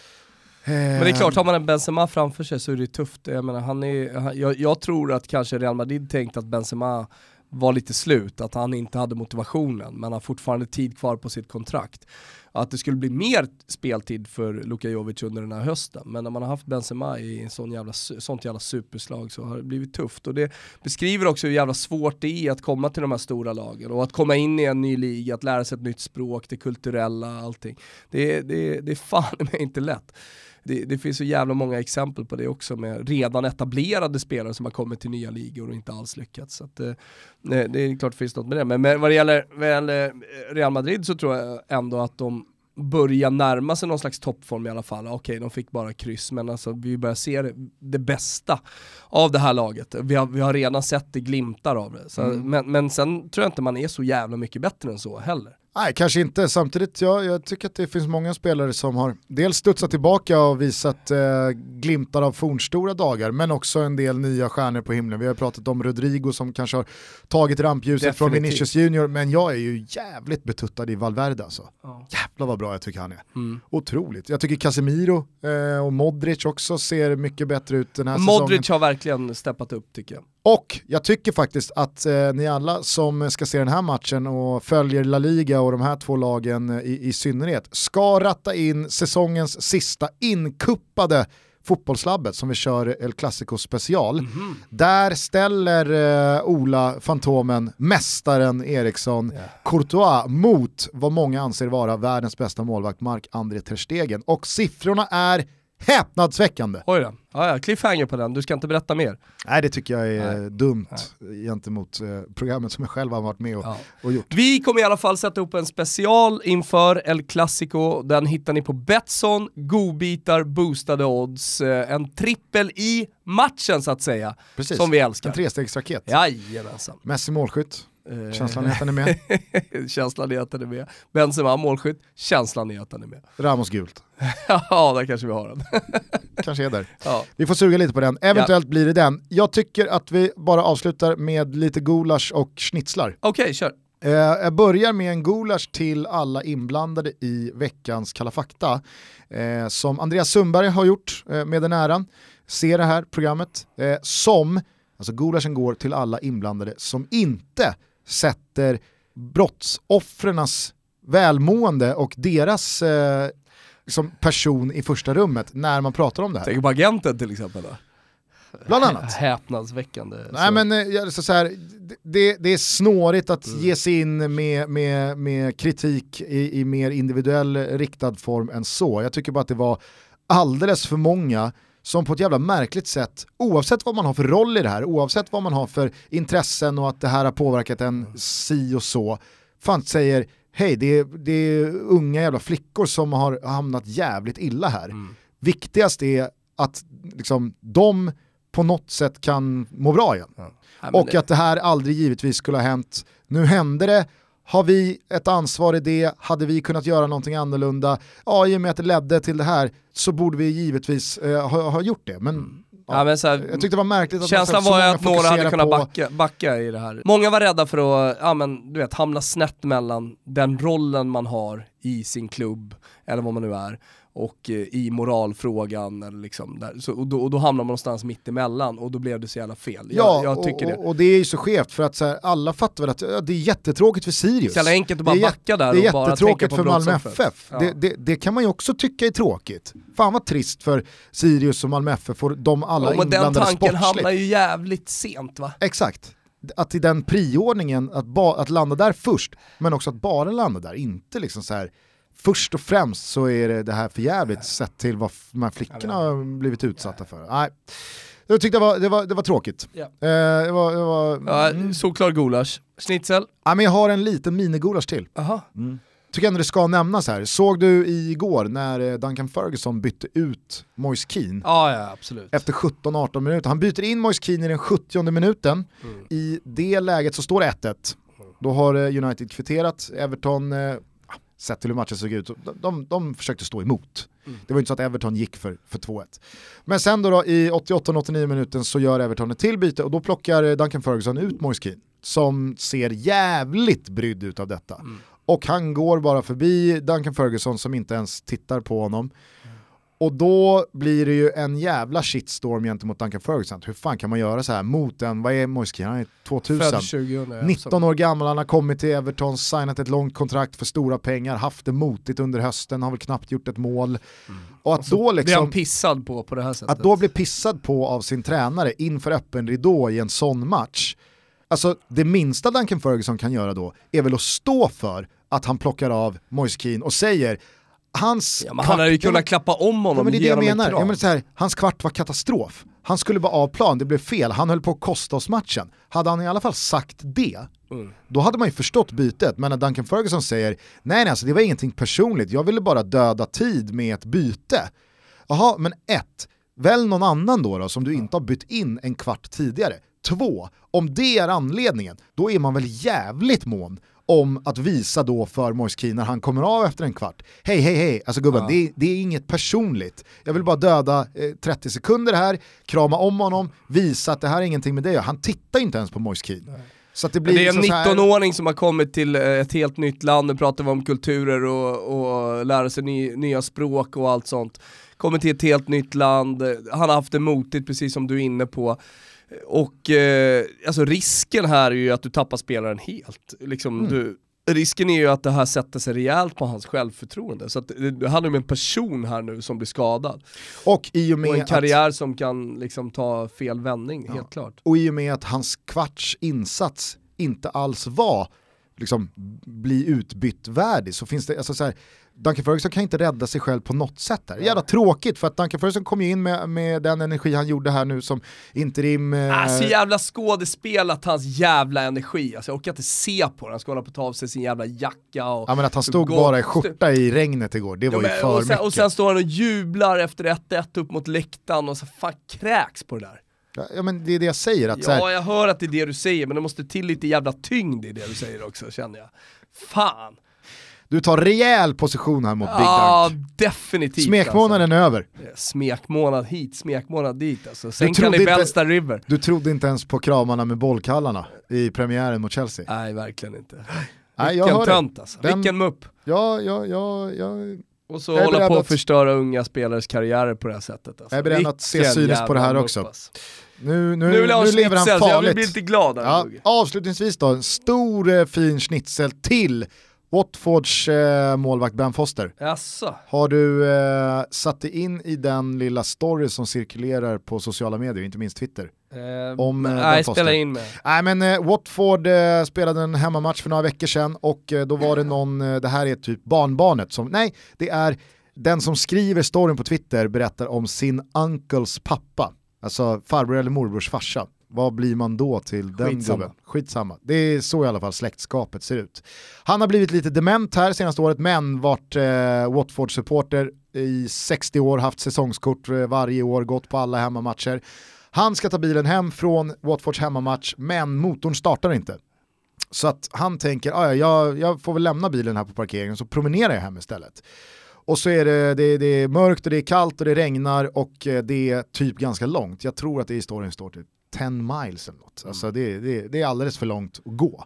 [SPEAKER 2] Men det är klart, har man en Benzema framför sig så är det tufft. Jag, menar, han är, jag, jag tror att kanske Real Madrid tänkte att Benzema var lite slut, att han inte hade motivationen, men har fortfarande tid kvar på sitt kontrakt. Att det skulle bli mer speltid för Luka Jovic under den här hösten, men när man har haft Benzema i en sån jävla, sånt jävla superslag så har det blivit tufft. Och det beskriver också hur jävla svårt det är att komma till de här stora lagen och att komma in i en ny liga, att lära sig ett nytt språk, det kulturella, allting. Det, det, det är fan [LAUGHS] inte lätt det, det, finns så jävla många exempel på det också med redan etablerade spelare som har kommit till nya ligor och inte alls lyckats. Så att, eh, det är klart det finns något med det. Men, men vad, det gäller, det gäller Real Madrid så tror jag ändå att de börjar närma sig någon slags toppform i alla fall. Okej, de fick bara kryss, men alltså, vi börjar se det, det bästa av det här laget. Vi har, vi har redan sett det glimtar av det. Så, mm. men, men sen tror jag inte man är så jävla mycket bättre än så heller.
[SPEAKER 1] Nej, kanske inte. Samtidigt, ja, jag tycker att det finns många spelare som har dels studsat tillbaka och visat eh, glimtar av fornstora dagar, men också en del nya stjärnor på himlen. Vi har pratat om Rodrigo som kanske har tagit rampljuset Definitivt. från Vinicius Junior, men jag är ju jävligt betuttad i Valverde alltså. Ja. Jävlar vad bra jag tycker han är. Mm. Otroligt. Jag tycker Casemiro eh, och Modric också ser mycket bättre ut den här
[SPEAKER 2] Modric
[SPEAKER 1] säsongen.
[SPEAKER 2] Modric har verkligen steppat upp tycker jag.
[SPEAKER 1] Och jag tycker faktiskt att eh, ni alla som ska se den här matchen och följer La Liga och de här två lagen i, i synnerhet ska ratta in säsongens sista inkuppade fotbollslabbet som vi kör El Clasico special. Mm -hmm. Där ställer eh, Ola Fantomen, mästaren Eriksson, yeah. Courtois mot vad många anser vara världens bästa målvakt Mark-André Terstegen. Och siffrorna är Häpnadsväckande.
[SPEAKER 2] Oj då. Ja, ja, cliffhanger på den, du ska inte berätta mer.
[SPEAKER 1] Nej det tycker jag är Nej. dumt Nej. gentemot eh, programmet som jag själv har varit med och, ja. och, gjort.
[SPEAKER 2] Vi kommer i alla fall sätta upp en special inför El Clasico, den hittar ni på Betsson, godbitar, boostade odds, eh, en trippel i matchen så att säga. Precis. Som vi älskar.
[SPEAKER 1] En trestegsraket.
[SPEAKER 2] Jajamensan.
[SPEAKER 1] Messi målskytt. Eh, känslan är att han är med. [LAUGHS]
[SPEAKER 2] känslan är att han är med. Benzema målskytt, känslan är att han är med.
[SPEAKER 1] Ramos gult. [LAUGHS]
[SPEAKER 2] ja, där kanske vi har den. [LAUGHS]
[SPEAKER 1] kanske är där. Ja. Vi får suga lite på den, eventuellt ja. blir det den. Jag tycker att vi bara avslutar med lite gulasch och schnitzlar.
[SPEAKER 2] Okej, okay, kör.
[SPEAKER 1] Eh, jag börjar med en gulasch till alla inblandade i veckans Kalla fakta. Eh, som Andreas Sundberg har gjort eh, med den äran. Se det här programmet. Eh, som, alltså gulaschen går till alla inblandade som inte sätter brottsoffrens välmående och deras eh, liksom person i första rummet när man pratar om det här.
[SPEAKER 2] Tänk på agenten till exempel då?
[SPEAKER 1] Bland annat. [LAUGHS]
[SPEAKER 2] Häpnadsväckande.
[SPEAKER 1] Nej så. men eh, så, så här, det, det, är snårigt att mm. ge sig in med, med, med kritik i, i mer individuell riktad form än så. Jag tycker bara att det var alldeles för många som på ett jävla märkligt sätt, oavsett vad man har för roll i det här, oavsett vad man har för intressen och att det här har påverkat en si och så, fan säger hej det är, det är unga jävla flickor som har hamnat jävligt illa här. Mm. Viktigast är att liksom, de på något sätt kan må bra igen. Ja. och att det här aldrig givetvis skulle ha hänt. Nu hände det, har vi ett ansvar i det? Hade vi kunnat göra någonting annorlunda? Ja, i och med att det ledde till det här så borde vi givetvis eh, ha, ha, gjort det. Men, mm. ja, men här, jag tyckte det var märkligt att
[SPEAKER 2] Känslan var att några hade kunnat backa, backa, i det här. Många var rädda för att ja, men, du vet, hamna snett mellan den rollen man har i sin klubb, eller vad man nu är, och eh, i moralfrågan. Eller liksom där. Så, och, då, och då hamnar man någonstans mitt emellan och då blev det så jävla fel.
[SPEAKER 1] Ja, jag, tycker och, det. och det är ju så skevt för att så här, alla fattar väl att ja, det är jättetråkigt för Sirius.
[SPEAKER 2] Det är enkelt att bara backa där
[SPEAKER 1] Det är
[SPEAKER 2] och bara
[SPEAKER 1] jättetråkigt för Malmö FF. Ja. Det, det, det, kan man ju också tycka är tråkigt. Fan vad trist för Sirius och Malmö FF får de alla ja, inblandade sportsligt. Den tanken
[SPEAKER 2] hamnar ju jävligt sent va?
[SPEAKER 1] Exakt att i den priordningen, att, att landa där först, men också att bara landa där, inte liksom så här först och främst så är det, det här för jävligt sett till vad de här flickorna har blivit utsatta för. Nej. Jag tyckte det var, det var, det var tråkigt. Ja.
[SPEAKER 2] Eh, det var, det var, ja, mm. Solklar gulasch. Schnitzel?
[SPEAKER 1] Ja, men jag har en liten minigulasch till.
[SPEAKER 2] Aha. Mm.
[SPEAKER 1] Tycker ändå det ska nämnas här. Såg du igår när eh, Duncan Ferguson bytte ut Moise Keane?
[SPEAKER 2] Ja, ja absolut.
[SPEAKER 1] Efter 17-18 minuter. Han byter in Moise Keane i den 70 minuten. Mm. I det läget så står det 1-1. Då har eh, United kvitterat, Everton eh, sett till hur matchen såg ut, de, de, de försökte stå emot. Mm. Det var inte så att Everton gick för, för 2-1. Men sen då, då i 88-89 minuten så gör Everton ett till byte och då plockar Duncan Ferguson ut Moise Keane som ser jävligt brydd ut av detta. Mm. Och han går bara förbi Duncan Ferguson som inte ens tittar på honom. Och då blir det ju en jävla shitstorm gentemot Duncan Ferguson. Hur fan kan man göra så här mot en, vad är Moise Han är 2000.
[SPEAKER 2] 2000
[SPEAKER 1] 19 år gammal, han har kommit till Everton, signat ett långt kontrakt för stora pengar, haft det motigt under hösten, har väl knappt gjort ett mål. Mm. Och att
[SPEAKER 2] alltså,
[SPEAKER 1] då liksom...
[SPEAKER 2] Blir han pissad på på det här sättet?
[SPEAKER 1] Att då bli pissad på av sin tränare inför öppen ridå i en sån match. Alltså det minsta Duncan Ferguson kan göra då är väl att stå för att han plockar av Moise Keane och säger hans
[SPEAKER 2] ja, men han hade ju kunnat klappa om honom
[SPEAKER 1] ja, men det är det jag menar.
[SPEAKER 2] Ja,
[SPEAKER 1] men så här, hans kvart var katastrof. Han skulle vara av plan, det blev fel, han höll på att kosta oss matchen. Hade han i alla fall sagt det, mm. då hade man ju förstått bytet. Men när Duncan Ferguson säger nej, nej alltså, det var ingenting personligt, jag ville bara döda tid med ett byte. Jaha, men ett, välj någon annan då, då som du inte har bytt in en kvart tidigare. Två, om det är anledningen, då är man väl jävligt mån om att visa då för Moise när han kommer av efter en kvart. Hej, hej, hej, alltså gubben, ja. det, är, det, är, inget personligt. Jag vill bara döda eh, 30 sekunder här, krama om honom, visa att det här är ingenting med dig. Han tittar inte ens på Moise.
[SPEAKER 2] Så det, det, är en 19-åring som har kommit till eh, ett helt nytt land, nu pratar vi om kulturer och, och lära sig ny, nya språk och allt sånt. Kommer till ett helt nytt land, han har haft det motigt precis som du är inne på. Och eh, alltså risken här är ju att du tappar spelaren helt. Liksom, mm. du, risken är ju att det här sätter sig rejält på hans självförtroende. Så att det, det handlar om en person här nu som blir skadad.
[SPEAKER 1] Och, i och, med
[SPEAKER 2] och en karriär att... som kan liksom ta fel vändning, ja. helt klart.
[SPEAKER 1] Och i och med att hans kvarts insats inte alls var liksom bli utbytt värdig så finns det, alltså så här, Duncan Ferguson kan inte rädda sig själv på något sätt där. Jävla tråkigt för att Duncan Ferguson kom ju in med, med den energi han gjorde här nu som interim...
[SPEAKER 2] Eh... Ah, så jävla skådespelat hans jävla energi, alltså, jag orkar inte se på det. Han ska hålla på att ta av sig sin jävla jacka och...
[SPEAKER 1] Ja men att han stod bara i skjorta i regnet igår, det var ja, men, ju för
[SPEAKER 2] och sen,
[SPEAKER 1] mycket.
[SPEAKER 2] Och sen står han och jublar efter 1-1 upp mot läktaren och så fan kräks på det där.
[SPEAKER 1] Ja men det är det jag säger. Att,
[SPEAKER 2] ja här... jag hör att det är det du säger men det måste till lite jävla tyngd i det du säger också känner jag. Fan.
[SPEAKER 1] Du tar rejäl position här mot Big
[SPEAKER 2] Ja, definitivt.
[SPEAKER 1] Smekmånaden
[SPEAKER 2] alltså.
[SPEAKER 1] är över.
[SPEAKER 2] Smekmånad hit, smekmånad dit alltså. Sen kan det Bellsta River.
[SPEAKER 1] Du trodde inte ens på kramarna med bollkallarna i premiären mot Chelsea?
[SPEAKER 2] Nej, verkligen inte.
[SPEAKER 1] Nej, jag
[SPEAKER 2] Vilken tönt alltså. Den... Vilken mupp.
[SPEAKER 1] Ja, ja, ja, ja.
[SPEAKER 2] Och så hålla på att förstöra unga spelares karriärer på det här sättet. Alltså.
[SPEAKER 1] Jag är beredd att se cyniskt på det här också. Alltså. Nu, nu,
[SPEAKER 2] nu, nu
[SPEAKER 1] lever han farligt. Jag
[SPEAKER 2] blir lite glad.
[SPEAKER 1] Ja, avslutningsvis då, en stor eh, fin schnitzel till Watfords eh, målvakt Ben Foster.
[SPEAKER 2] Jaså.
[SPEAKER 1] Har du eh, satt dig in i den lilla story som cirkulerar på sociala medier, inte minst Twitter?
[SPEAKER 2] Eh, om eh, Nej, spela in med.
[SPEAKER 1] Nej men eh, Watford eh, spelade en hemmamatch för några veckor sedan och eh, då var det någon, det här är typ barnbarnet som, nej det är den som skriver storyn på Twitter berättar om sin uncles pappa, alltså farbror eller morbrors farsa vad blir man då till den
[SPEAKER 2] Skitsamma.
[SPEAKER 1] gubben? Skitsamma. Det är så i alla fall släktskapet ser ut. Han har blivit lite dement här senaste året men varit eh, Watford-supporter i 60 år, haft säsongskort eh, varje år, gått på alla hemmamatcher. Han ska ta bilen hem från Watfords hemmamatch men motorn startar inte. Så att han tänker, ah, jag, jag får väl lämna bilen här på parkeringen så promenerar jag hem istället. Och så är det, det, det, är mörkt och det är kallt och det regnar och eh, det är typ ganska långt. Jag tror att det i historien står typ 10 miles eller något. Alltså mm. det, det, det, är alldeles för långt att gå.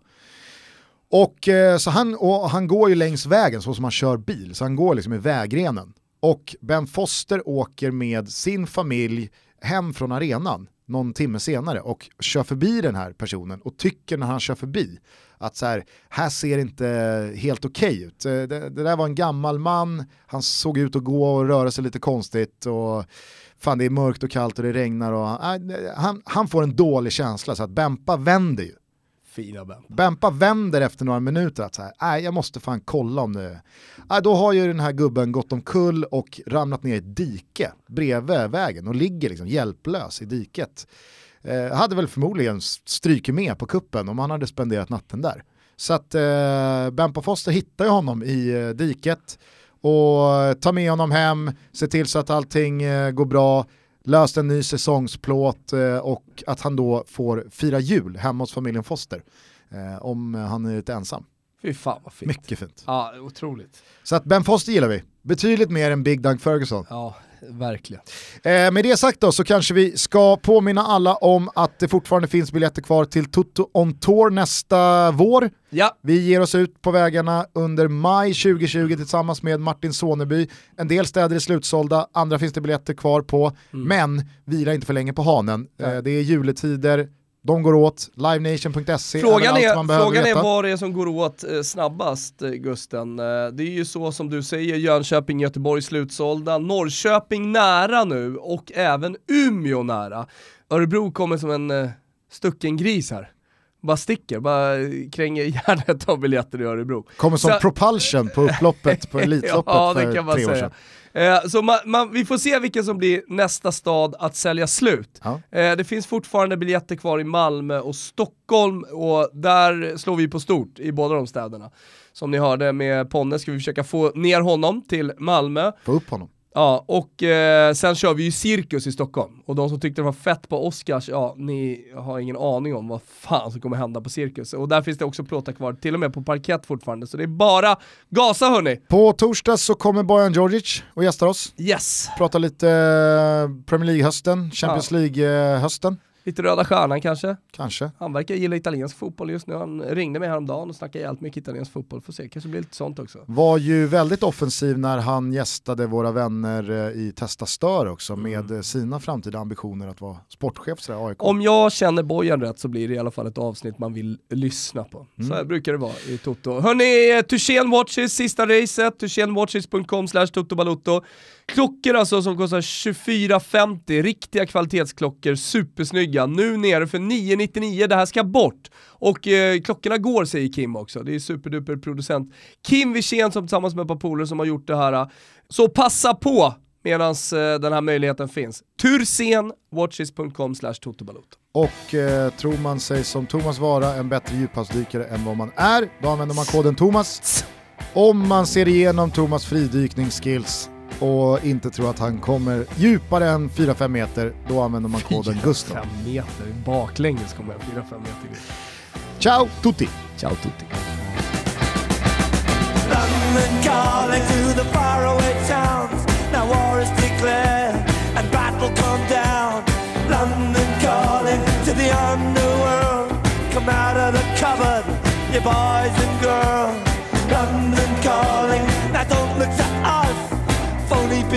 [SPEAKER 1] Och, eh, så han, och han går ju längs vägen så som han kör bil, så han går liksom i vägrenen. Och Ben Foster åker med sin familj hem från arenan någon timme senare och kör förbi den här personen och tycker när han kör förbi att så här, här ser inte helt okej okay ut. Eh, det, det, där var en gammal man, han såg ut att gå och röra sig lite konstigt och fan det är mörkt och kallt och det regnar och han, han, han får en dålig känsla så att Bempa vänder ju.
[SPEAKER 2] Fina Bempa.
[SPEAKER 1] Bempa vänder efter några minuter att så här, nej jag måste fan kolla om det, nej, då har ju den här gubben gått omkull och ramlat ner i ett dike bredvid vägen och ligger liksom hjälplös i diket. Eh, hade väl förmodligen strykit med på kuppen om han hade spenderat natten där. Så att eh, Bempa Foster hittar ju honom i eh, diket, och ta med honom hem, se till så att allting eh, går bra, löst en ny säsongsplåt eh, och att han då får fira jul hemma hos familjen Foster eh, om han är lite ensam.
[SPEAKER 2] Fy fan vad fint.
[SPEAKER 1] Mycket fint.
[SPEAKER 2] Ja, otroligt.
[SPEAKER 1] Så att Ben Foster gillar vi, betydligt mer än Big Doug Ferguson.
[SPEAKER 2] Ja, verkligen.
[SPEAKER 1] Eh, med det sagt då så kanske vi ska påminna alla om att det fortfarande finns biljetter kvar till Toto on Tour nästa vår.
[SPEAKER 2] Ja.
[SPEAKER 1] Vi ger oss ut på vägarna under maj 2020 tillsammans med Martin Soneby. En del städer är slutsålda, andra finns det biljetter kvar på.
[SPEAKER 2] Mm.
[SPEAKER 1] Men vila inte för länge på hanen. Eh, det är juletider, de går åt, livenation.se
[SPEAKER 2] Frågan,
[SPEAKER 1] är, man behöver
[SPEAKER 2] frågan är vad det är som går åt eh, snabbast, eh, Gusten. Eh, det är ju så som du säger, Jönköping, Göteborg slutsålda, Norrköping nära nu och även Umeå nära. Örebro kommer som en stucken gris här. Bara sticker, bara kränger [LAUGHS] järnet av biljetter i Örebro.
[SPEAKER 1] Kommer som
[SPEAKER 2] Så-
[SPEAKER 1] propulsion på upploppet på [LAUGHS] Elitloppet
[SPEAKER 2] ja, det
[SPEAKER 1] för
[SPEAKER 2] kan man
[SPEAKER 1] tre år sedan.
[SPEAKER 2] Eh, så man, man, vi får se vilken som blir nästa stad att sälja slut.
[SPEAKER 1] Ja.
[SPEAKER 2] Eh, det finns fortfarande biljetter kvar i Malmö och Stockholm och där slår vi på stort i båda de städerna. Som ni hörde med Ponne ska vi försöka få ner honom till Malmö.
[SPEAKER 1] Få upp honom.
[SPEAKER 2] Ja, och eh, sen kör vi ju Cirkus i Stockholm. Och de som tyckte det var fett på Oscars, ja, ni har ingen aning om vad fan som kommer hända på Cirkus. Och där finns det också plåtar kvar, till och med på parkett fortfarande. Så det är bara gasa hörni!
[SPEAKER 1] På torsdag så kommer Bojan Djordjic och gästar oss.
[SPEAKER 2] Yes!
[SPEAKER 1] Prata lite eh, Premier League-hösten, Champions
[SPEAKER 2] Ja.
[SPEAKER 1] League-hösten,
[SPEAKER 2] Lite Röda Stjärnan kanske.
[SPEAKER 1] kanske.
[SPEAKER 2] Han verkar gilla italiensk fotboll just nu. Han ringde mig häromdagen och snackade jävligt mycket italiensk fotboll. Får se, kanske blir lite sånt också.
[SPEAKER 1] Var ju väldigt offensiv när han gästade våra vänner eh, i Testa Stör också
[SPEAKER 2] Mm.
[SPEAKER 1] med eh, sina framtida ambitioner att vara sportchef här AIK.
[SPEAKER 2] Om jag känner Bojan rätt så blir det i alla fall ett avsnitt man vill lyssna på. Så
[SPEAKER 1] Mm.
[SPEAKER 2] här brukar det vara i Toto. Hörni, Tuchén Watches, sista racet, tuchenwatches.com slash totobalotto. Klockor alltså som kostar 24,50, riktiga kvalitetsklockor, supersnygga, nu nere för 999, det här ska bort. Och eh, klockorna går säger Kim också, det är superduper producent. Kim Wirsén som tillsammans med ett par polare som har gjort det här. Så passa på medan eh, den här möjligheten finns. Tursenwatches.com slash totobalotto.
[SPEAKER 1] Och eh, tror man sig som Thomas vara en bättre djuphavsdykare än vad man är, då använder man koden Thomas. Om man ser igenom Thomas fridykningsskills och inte tror att han kommer djupare än 4-5 meter, då använder man koden Gustav.
[SPEAKER 2] 5 meter, baklänges kommer jag 4-5 meter.
[SPEAKER 1] Ciao tutti!
[SPEAKER 2] Ciao tutti.
[SPEAKER 4] London calling to the faraway towns. Now war is declared and battle come down. London calling to the underworld. Come out of the cupboard, you boys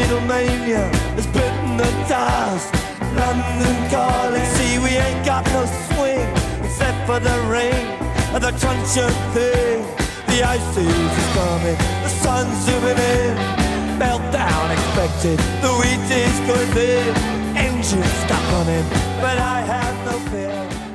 [SPEAKER 4] Beatlemania has bitten the dust. London calling, see we ain't got no swing except for the rain and the truncheon thing. The ice is coming, the sun's zooming in. Meltdown expected, the wheat is good in. Engines stop running, but I have no fear.